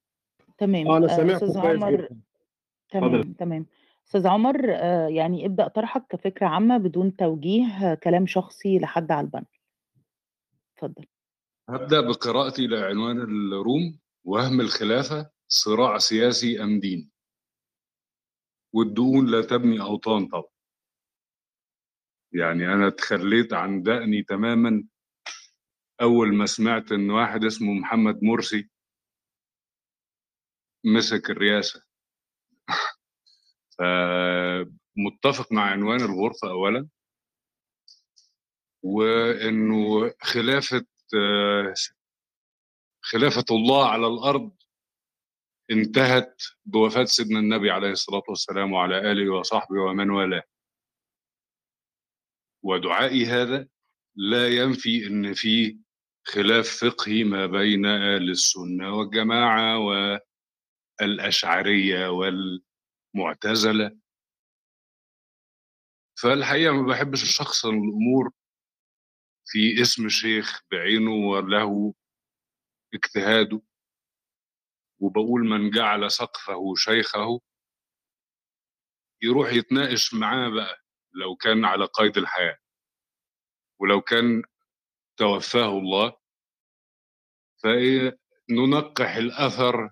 تمام. آه أنا آه سامعكم كويس جدا. تمام تمام. أستاذ عمر آه يعني ابدأ طرحك كفكرة عامة بدون توجيه كلام شخصي لحد على البنك اتفضل. هبدأ بقراءتي لعنوان الروم وهم الخلافة صراع سياسي أم دين. والدقون لا تبني أوطان طبعا. يعني أنا تخليت عن دقني تماما أول ما سمعت إن واحد اسمه محمد مرسي مسك الرئاسة. فمتفق مع عنوان الغرفة اولا وإنه خلافة خلافة الله على الأرض انتهت بوفاة سيدنا النبي عليه الصلاة والسلام وعلى آله وصحبه ومن والاه. ودعائي هذا لا ينفي إن في خلاف فقهي ما بين أهل السنة والجماعة والأشعرية والمعتزله فالحقيقة ما بحبش الشخص الأمور في اسم شيخ بعينه وله اجتهاده. وبقول من جعل سقفه شيخه. يروح يتناقش معاه بقى لو كان على قيد الحياة. ولو كان توفاه الله. فإيه ننقح الأثر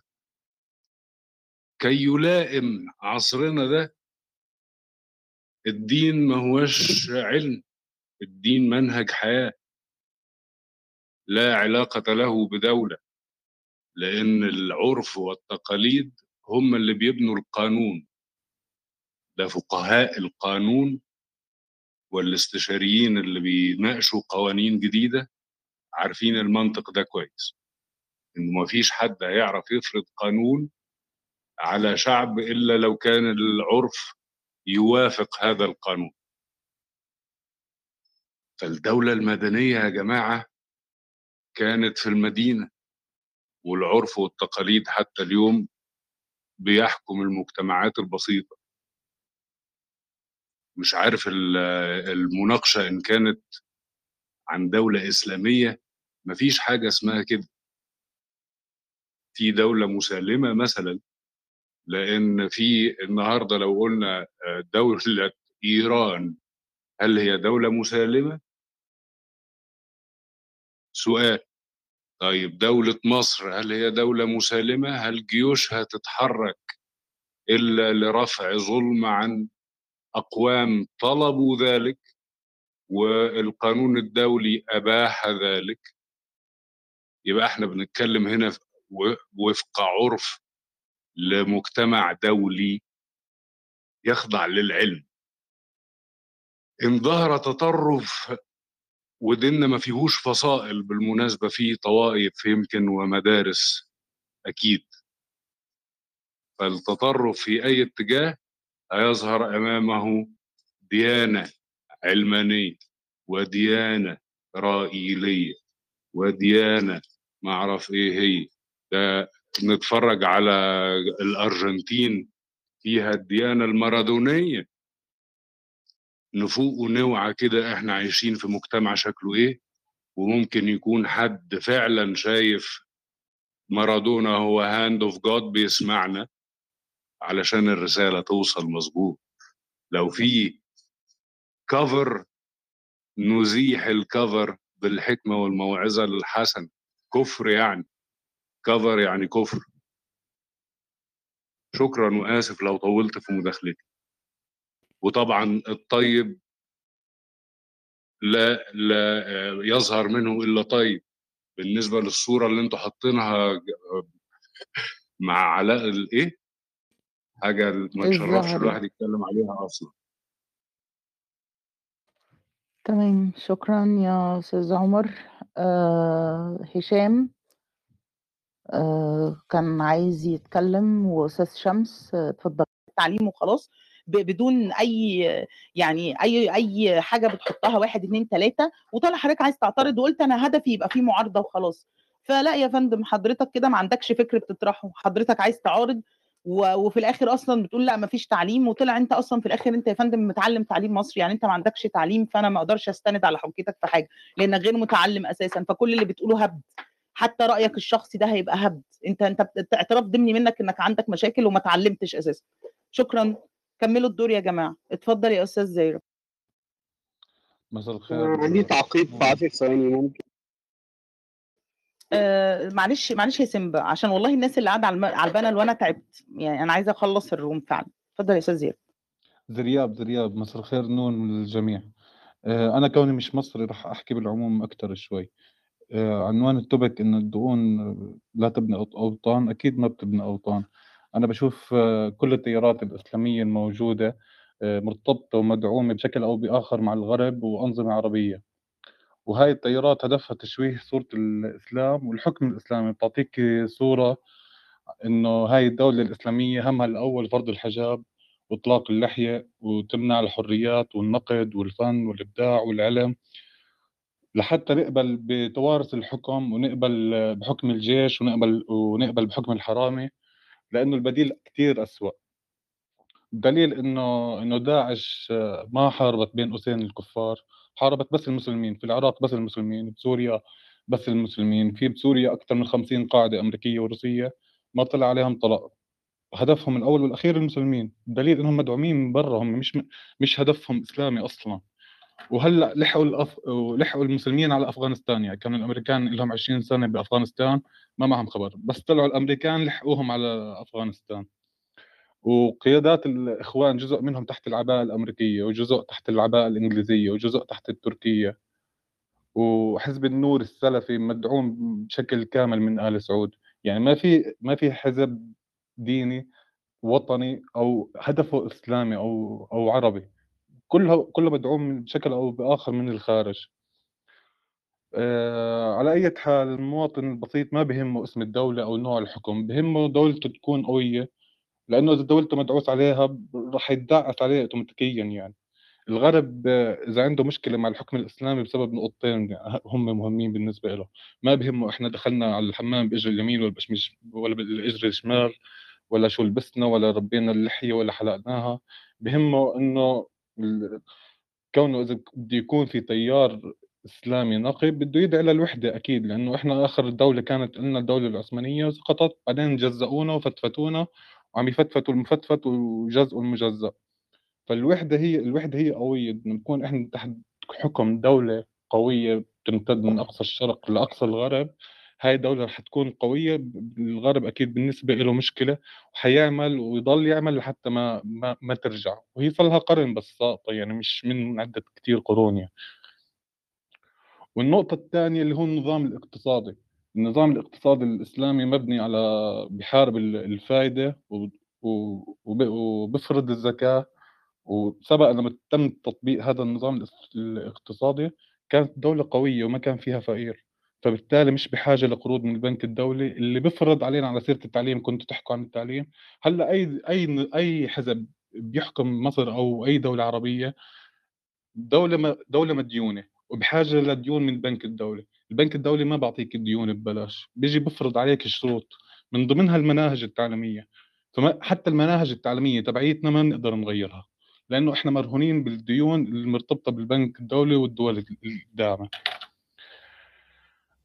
كي يلائم عصرنا ده الدين ما هوش علم الدين منهج حياة. لا علاقة له بدولة لأن العرف والتقاليد هم اللي بيبنوا القانون. ده فقهاء القانون والاستشاريين اللي بيناقشوا قوانين جديدة عارفين المنطق ده كويس. إنه مفيش حد هيعرف يفرض قانون على شعب إلا لو كان العرف يوافق هذا القانون. فالدولة المدنية يا جماعة كانت في المدينة والعرف والتقاليد حتى اليوم بيحكم المجتمعات البسيطة. مش عارف ال- المناقشة إن كانت عن دولة إسلامية مفيش حاجة اسمها كده. في دولة مسالمة مثلا لأن في النهاردة لو قلنا آه، دولة إيران هل هي دولة مسالمة؟ سؤال طيب دولة مصر هل هي دولة مسالمة؟ هل جيوشها تتحرك إلا لرفع ظلم عن أقوام طلبوا ذلك والقانون الدولي أباح ذلك يبقى إحنا بنتكلم هنا وفق عرف لمجتمع دولي يخضع للعلم. إن ظهر تطرف وديننا ما فيهوش فصائل بالمناسبة فيه طوائف يمكن ومدارس أكيد. فالتطرف في أي اتجاه هيظهر أمامه ديانة علمانية وديانة رائيلية وديانة ما أعرف إيه هي. ده نتفرج على الأرجنتين فيها الديانة المارادونية. نفوق ونوعى كده إحنا عايشين في مجتمع شكله إيه وممكن يكون حد فعلا شايف مارادونا هو hand of God بيسمعنا علشان الرسالة توصل مظبوط. لو في كفر نزيح الكفر بالحكمة والموعظة الحسنة كفر يعني. كفر يعني كفر. شكرا وآسف لو طولت في مداخلتي. وطبعا الطيب لا لا آه، يظهر منه إلا طيب. بالنسبة للصورة اللي أنتوا حاطينها مع علاء الإيه؟ حاجة ما تشرفش الزهري الواحد يتكلم عليها أصلا. تمام شكرا يا أستاذ عمر. آه هشام. كان عايز يتكلم وأستاذ شمس آه، اتفضل. تعليم وخلاص بدون أي يعني أي أي حاجة بتحطها واحد اتنين تلاتة وطالع حضرتك عايز تعترض وقلت أنا هدفي يبقى فيه معارضة وخلاص. فلا يا فندم حضرتك كده ما عندكش فكر بتطرحه. حضرتك عايز تعارض وفي الآخر أصلا بتقول لا ما فيش تعليم وطلع أنت أصلا في الآخر أنت يا فندم متعلم تعليم مصري. يعني أنت ما عندكش تعليم فأنا ما أقدرش أستند على حجتك في حاجة لانك غير متعلم أساسا. فكل اللي بتقوله هبد. حتى رأيك الشخصي ده هيبقى هبد. انت انت اعتراف ضمني منك انك عندك مشاكل وما اتعلمتش أساسا. شكرا. كملوا الدور يا جماعة. اتفضل يا أستاذ زيرو مساء الخير. عندي تعقيب في 10 ثواني ممكن؟ آه معلش معلش يا سيمبا عشان والله الناس اللي قاعدة على على ال panel وأنا تعبت. يعني أنا عايزة أخلص ال room فعلا. اتفضل يا أستاذ زيرو زرياب زرياب مساء الخير نون للجميع آه، أنا كوني مش مصري رح أحكي بالعموم أكثر شوي. آه، عنوان ال topic إن الدقون لا تبني أوط- أوطان أكيد ما بتبني أوطان. أنا بشوف آه، كل التيارات الإسلامية الموجودة آه، مرتبطة ومدعومة بشكل أو بآخر مع الغرب وأنظمة عربية. وهاي التيارات هدفها تشويه صورة الإسلام والحكم الإسلامي. بتعطيك صورة إنه هاي الدولة الإسلامية همها الأول فرض الحجاب وإطلاق اللحية وتمنع الحريات والنقد والفن والإبداع والعلم. لحتى نقبل بتوارث الحكم ونقبل بحكم الجيش ونقبل ونقبل بحكم الحرامي لأنه البديل كتير أسوأ. دليل إنه إنه داعش ما حاربت بين قوسين الكفار حاربت بس المسلمين في العراق بس المسلمين بسوريا بس المسلمين في بسوريا أكثر من 50 قاعدة أمريكية وروسية ما طلع عليهم طلاق. هدفهم الأول والأخير المسلمين. دليل إنهم مدعومين من برا هم مش مش هدفهم إسلامي أصلا. وهلأ لحقوا الأف... لحقوا المسلمين على أفغانستان يعني كانوا الأمريكان لهم 20 سنة بأفغانستان ما معهم خبر. بس طلعوا الأمريكان لحقوهم على أفغانستان. وقيادات الإخوان جزء منهم تحت العباءة الأمريكية وجزء تحت العباءة الإنجليزية وجزء تحت التركية. وحزب النور السلفي مدعوم بشكل كامل من آل سعود. يعني ما في ما في حزب ديني وطني أو هدفه إسلامي أو أو عربي. كله كله مدعوم بشكل أو بآخر من الخارج. آه على أي حال المواطن البسيط ما بهمه اسم الدولة أو نوع الحكم بهمه دولته تكون قوية لأنه إذا دولته مدعوس عليها راح يدعس عليه اوتوماتيكيا يعني. الغرب إذا عنده مشكلة مع الحكم الإسلامي بسبب نقطتين هم مهمين بالنسبة له. ما بهمه إحنا دخلنا على الحمام بإجر اليمين ولا ولا بالاجر الشمال ولا شو لبسنا ولا ربينا اللحية ولا حلقناها. بهمه إنه كونه إذا بده يكون في تيار إسلامي نقي بده يدعي للوحده أكيد لأنه إحنا آخر دولة كانت لنا الدولة العثمانية سقطت بعدين جزؤونا وفتفتونا وعم يفتفتوا المفتفت وجزءوا المجزأ. فالوحدة هي الوحدة هي قوية بدنا نكون إحنا تحت حكم دولة قوية تمتد من أقصى الشرق لأقصى الغرب. هاي الدولة رح تكون قوية الغرب أكيد بالنسبة له مشكلة وحيعمل ويضل يعمل لحتى ما ما, ما ترجع. وهي صار لها قرن بس ساقطة يعني مش من عدة كتير قرون يعني. والنقطة الثانية اللي هو النظام الاقتصادي. النظام الاقتصادي الإسلامي مبني على بحارب الفائدة وبفرض الزكاة. وسبق لما تم تطبيق هذا النظام الاقتصادي كانت دولة قوية وما كان فيها فقير. فبالتالي مش بحاجة لقروض من البنك الدولي. اللي بيفرض علينا على سيرة التعليم كنتوا تحكوا عن التعليم هلأ أي أي أي حزب بيحكم مصر أو أي دولة عربية دولة دولة مديونه وبحاجة لديون من البنك الدولي. البنك الدولي ما بعطيك الديون ببلاش بيجي بفرض عليك شروط من ضمنها المناهج التعليمية. فما حتى المناهج التعليمية تبعيتنا ما بنقدر نغيرها لأنه إحنا مرهونين بالديون المرتبطة بالبنك الدولي والدول الداعمة.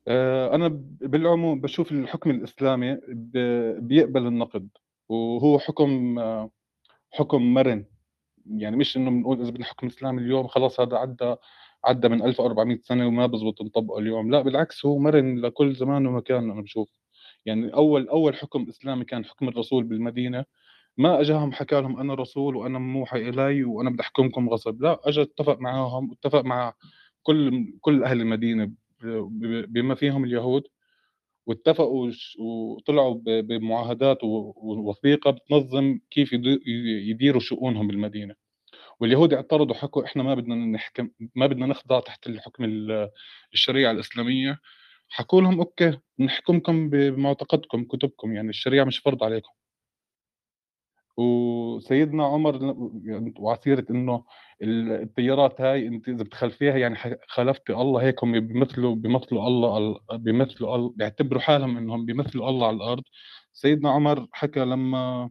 آه، أنا بالعموم بشوف الحكم الإسلامي بيقبل النقد وهو حكم آه، حكم مرن. يعني مش إنه بنقول إذا بدنا حكم إسلامي اليوم خلاص هذا عدى عدى من 1400 سنة وما بزبط نطبقه اليوم. لا بالعكس هو مرن لكل زمان ومكان أنا بشوف. يعني أول أول حكم إسلامي كان حكم الرسول بالمدينة. ما أجاهم حكى لهم أنا رسول وأنا موحى إلي وأنا بدي أحكمكم غصب. لا اجى اتفق معاهم واتفق مع كل كل أهل المدينة بما فيهم اليهود واتفقوا وطلعوا بمعاهدات ووثيقة بتنظم كيف يديروا شؤونهم بالمدينة. واليهود اعترضوا حكوا إحنا ما بدنا نحكم ما بدنا نخضع تحت الحكم الشريعة الإسلامية. حكوا لهم أوكي نحكمكم بمعتقدكم كتبكم يعني الشريعة مش فرض عليكم. وسيدنا عمر وعسيرة إنه التيارات هاي أنت إذا بتخلفيها يعني خالفتي الله هيك هم بيمثلوا بيمثلوا الله بيمثلوا الله بيعتبروا حالهم إنهم بيمثلوا الله على الأرض. سيدنا عمر حكى لما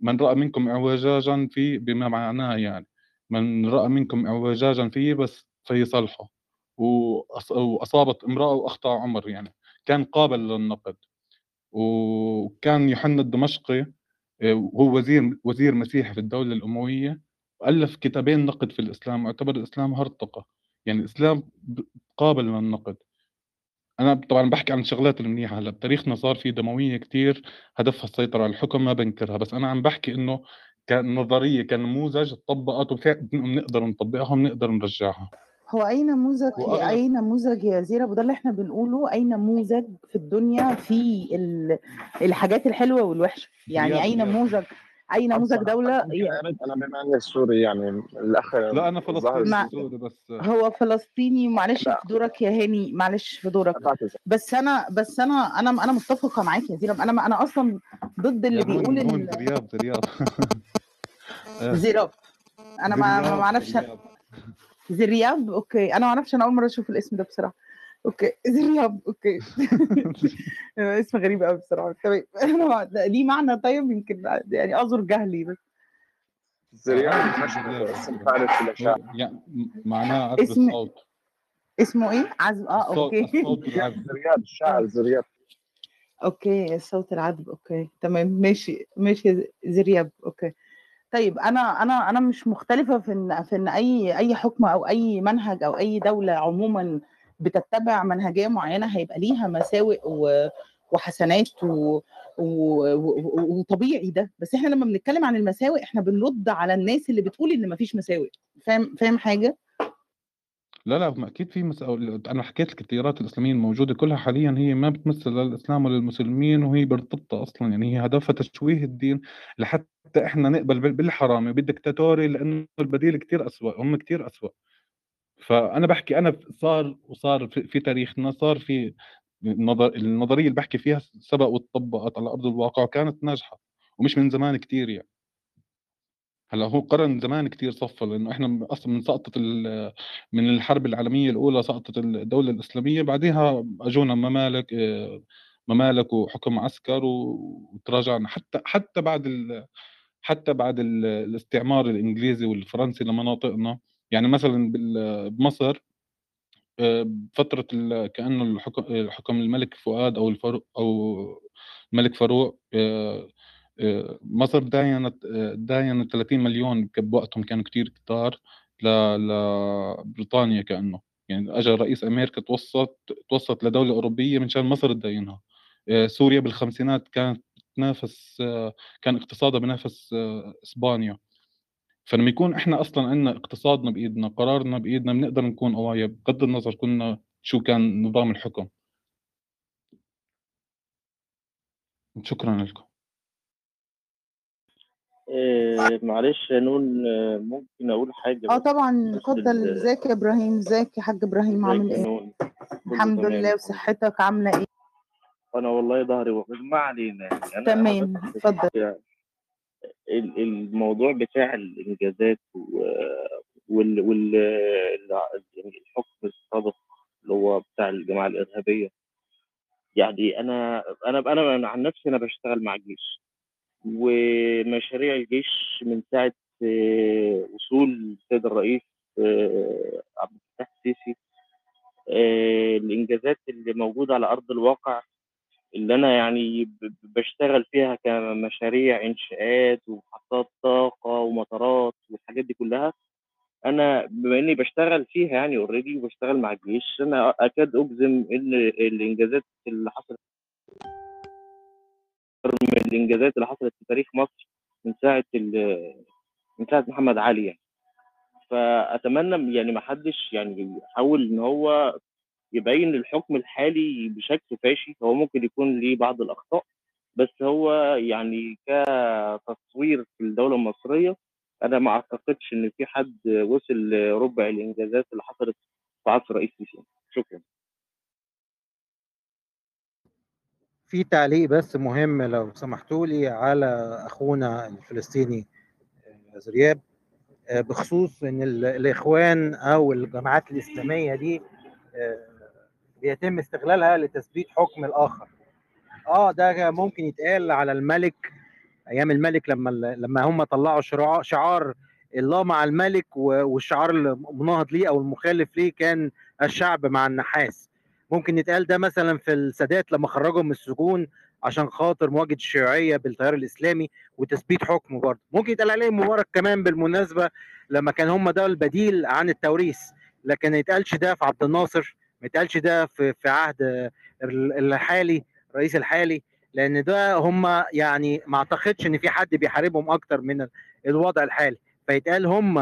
من رأى منكم اعوجاجا في بما معناه يعني من رأى منكم اعوجاجا فيه بس فيصلحه وأصابت امرأة وأخطأ عمر يعني. كان قابل للنقد. وكان يوحنا الدمشقي وهو وزير وزير مسيحي في الدولة الأموية وألف كتابين نقد في الإسلام واعتبر الإسلام هرطقة. يعني الإسلام قابل للنقد أنا طبعا بحكي عن الشغلات المنيحة هلأ. بتاريخنا صار في دموية كتير هدفها السيطرة على الحكم ما بنكرها. بس أنا عم بحكي إنه كنظرية كنموذج طبقت وبنقدر نطبقها وبنقدر نرجعها. هو أي نموذج أي نموذج يا زينب؟ وده اللي إحنا بنقوله أي نموذج في الدنيا في ال- الحاجات الحلوة والوحشة؟ يعني رياض أي رياض نموذج أي نموذج بس دولة؟ ممكن ارد أنا بما اني سوري يعني الاخ لا أنا ظاهر فلسطيني sorry بس. هو فلسطيني معلش في دورك يا هاني معلش في دورك. بس أنا بس أنا أنا أنا متفقة معاك يا زينب. أنا أنا أصلا ضد اللي بيقول هون ال- برياض برياض آه، زرياب أنا ما ما أعرفش زرياب أوكي. أنا ما أعرفش أنا أول مرة أشوف الاسم ده بصراحة. أوكي. زرياب أوكي. اسم غريب قوي بصراحة. تمام أنا ده ليه معنى طيب؟ يمكن يعني اعذر جهلي بس. اسم دمشق برياض اسم يعني م- معناه عذب اسم الصوت. اسمه إيه؟ عزم آه الصوت أوكي. الصوت زرياب الشاعر زرياب أوكي. صوت العذب. أوكي. تمام. ماشي. ماشي. زرياب أوكي. طيب أنا أنا أنا مش مختلفة في إن في إن أي أي حكم أو أي منهج أو أي دولة عموما بتتبع منهجية معينة هيبقى ليها مساوئ وحسنات. و... وطبيعي ده بس إحنا لما بنتكلم عن المساوئ إحنا بنرد على الناس اللي بتقول إن مفيش مساوئ فاهم فاهم حاجة لا لا ما أكيد في مسألة أنا حكيت لك التيارات الإسلامية الموجودة كلها حاليا هي ما بتمثل لا الإسلام ولا المسلمين وهي مرتبطه أصلا يعني هي هدفها تشويه الدين لحتى إحنا نقبل بال- بالحرامي بالدكتاتوري لأنه البديل كتير اسوء هم كتير اسوء فأنا بحكي أنا صار وصار في, في تاريخنا صار في النظر النظرية اللي بحكي فيها سبق واتطبقت على أرض الواقع وكانت ناجحة ومش من زمان كتير يعني. هلأ هو قرن زمان كتير صفى لأنه إحنا أصلا من سقطه ال- من الحرب العالمية الأولى سقطت الدولة الإسلامية بعدها أجونا ممالك ممالك وحكم عسكر وتراجعنا حتى حتى بعد ال حتى بعد ال- الاستعمار الإنجليزي والفرنسي لمناطقنا يعني مثلا بمصر ال- كأنه الحكم حكم الملك فؤاد أو الفاروق أو الملك فاروق مصر داينت داينت 30 مليون بوقتهم كانوا كتير كتار لبريطانيا كأنه. يعني أجى رئيس أمريكا توسط توسط لدولة أوروبية من شان مصر تداينها آه، سوريا بالخمسينات كانت تنافس آه، كان اقتصادها بينافس آه، إسبانيا. فلما يكون إحنا أصلا عندنا اقتصادنا بإيدنا قرارنا بإيدنا بنقدر نكون قوايا بغض النظر كنا شو كان نظام الحكم. شكرا لكم. إيه معلش يا نون آه، ممكن أقول حاجة آه طبعا اتفضل. إزيك يا إبراهيم؟ إزيك يا حاج إبراهيم؟ عامل إيه؟ الحمد لله. وصحتك عاملة إيه؟ أنا والله ظهري وقف ما علينا يعني. أنا تمام. اتفضل. يعني ال- الموضوع بتاع الإنجازات وال وال الحكم السابق اللي هو بتاع الجماعة الإرهابية. يعني أنا أنا أنا أنا عن نفسي أنا بشتغل مع الجيش. ومشاريع الجيش من ساعة آه، وصول السيد الرئيس آه، عبد الفتاح السيسي آه، الإنجازات اللي موجودة على أرض الواقع اللي أنا يعني بشتغل فيها كمشاريع إنشاءات ومحطات طاقة ومطارات والحاجات دي كلها. أنا بما إني بشتغل فيها يعني اوريدي وبشتغل مع الجيش أنا أكاد أجزم إن الإنجازات اللي حصلت من الإنجازات اللي حصلت في تاريخ مصر من ساعة من ساعة محمد علي يعني. فأتمنى يعني ما حدش يعني يحاول إن هو يبين الحكم الحالي بشكل فاشي. هو ممكن يكون ليه بعض الأخطاء بس هو يعني كتصوير في الدولة المصرية أنا ما أعتقدش إن في حد وصل لربع الإنجازات اللي حصلت في عصر رئيس شكرا. في تعليق بس مهم لو سمحتوا لي على أخونا الفلسطيني آه، زرياب آه، بخصوص إن ال- الإخوان أو الجماعات الإسلامية دي آه، بيتم استغلالها لتثبيت حكم الآخر. آه ده ممكن يتقال على الملك أيام الملك لما لما هم طلعوا شعار الله مع الملك والشعار المناهض ليه أو المخالف ليه كان الشعب مع النحاس. ممكن يتقال ده مثلا في السادات لما خرجهم من السجون عشان خاطر مواجهة الشيوعية بالتيار الإسلامي وتثبيت حكمه برضه. ممكن يتقال عليهم مبارك كمان بالمناسبة لما كان هم ده البديل عن التوريث لكن ما يتقالش ده في عبد الناصر ما يتقالش ده في في عهد ال- الحالي الرئيس الحالي لأن ده هم يعني ما أعتقدش إن في حد بيحاربهم أكتر من ال- الوضع الحالي. فيتقال هم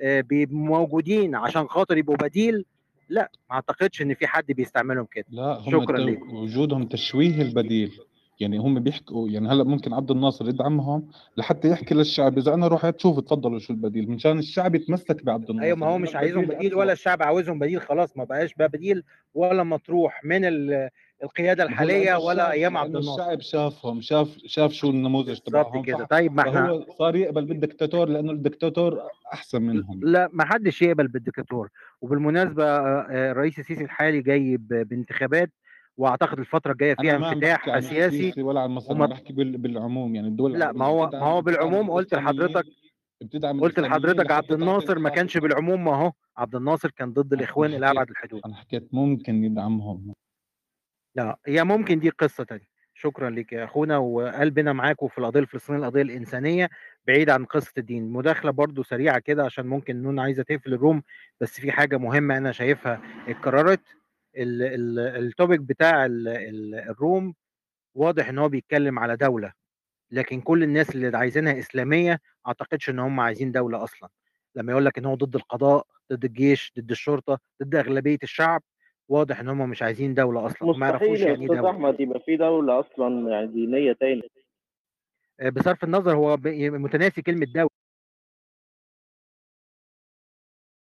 آه، موجودين عشان خاطر يبقوا بديل لا ما أعتقدش إن في حد بيستعملهم كده. لا هم شكرا لكم وجودهم تشويه البديل. يعني هم بيحكوا يعني هلأ ممكن عبد الناصر يدعمهم لحتى يحكي للشعب. إذا أنا روح تشوف تفضلوا شو البديل. من شان الشعب يتمسك بعبد الناصر أيوه ما هو مش عايزهم بديل ولا الشعب عاوزهم بديل خلاص ما بقاش بقى بديل ولا مطروح. من القيادة هو الحالية ولا أيام عبد لأنه الناصر؟ الشعب شافهم شاف شاف شو النموذج تبعهم كده. طيب ما إحنا صار يقبل بالدكتاتور لأنه الدكتاتور أحسن منهم. لا ما حدش يقبل بالديكتاتور وبالمناسبة آه، آه، الرئيس السيسي الحالي جاي بانتخابات وأعتقد الفترة الجاية فيها انفتاح سياسي ولا عن مصر وما بحكي بال- بالعموم. يعني الدول لا ما هو ما هو بالعموم قلت لحضرتك بتدعم قلت لحضرتك عبد الناصر ما كانش بالعموم ما اهو عبد الناصر كان ضد الإخوان إلى أبعد الحدود. أنا حكيت ممكن يدعمهم. لا هي ممكن دي قصة تانية. شكرا لك يا أخونا وقلبنا معاكم في القضية الفلسطينية القضية الإنسانية بعيد عن قصة الدين. مداخلة برضو سريعة كده عشان ممكن نون عايزة تقفل الروم بس في حاجة مهمة أنا شايفها اتكررت. ال- ال- التوبيك بتاع ال- ال- الروم واضح إن هو بيتكلم على دولة لكن كل الناس اللي عايزينها إسلامية أعتقدش إن هم عايزين دولة أصلا. لما يقول لك إن هو ضد القضاء ضد الجيش ضد الشرطة ضد أغلبية الشعب واضح إن هم مش عايزين دولة أصلا وما يعرفوش يعني إيه دولة. أحمد يبقى في دولة أصلا يعني دينية تاني آه، بصرف النظر هو متناسي كلمة دولة.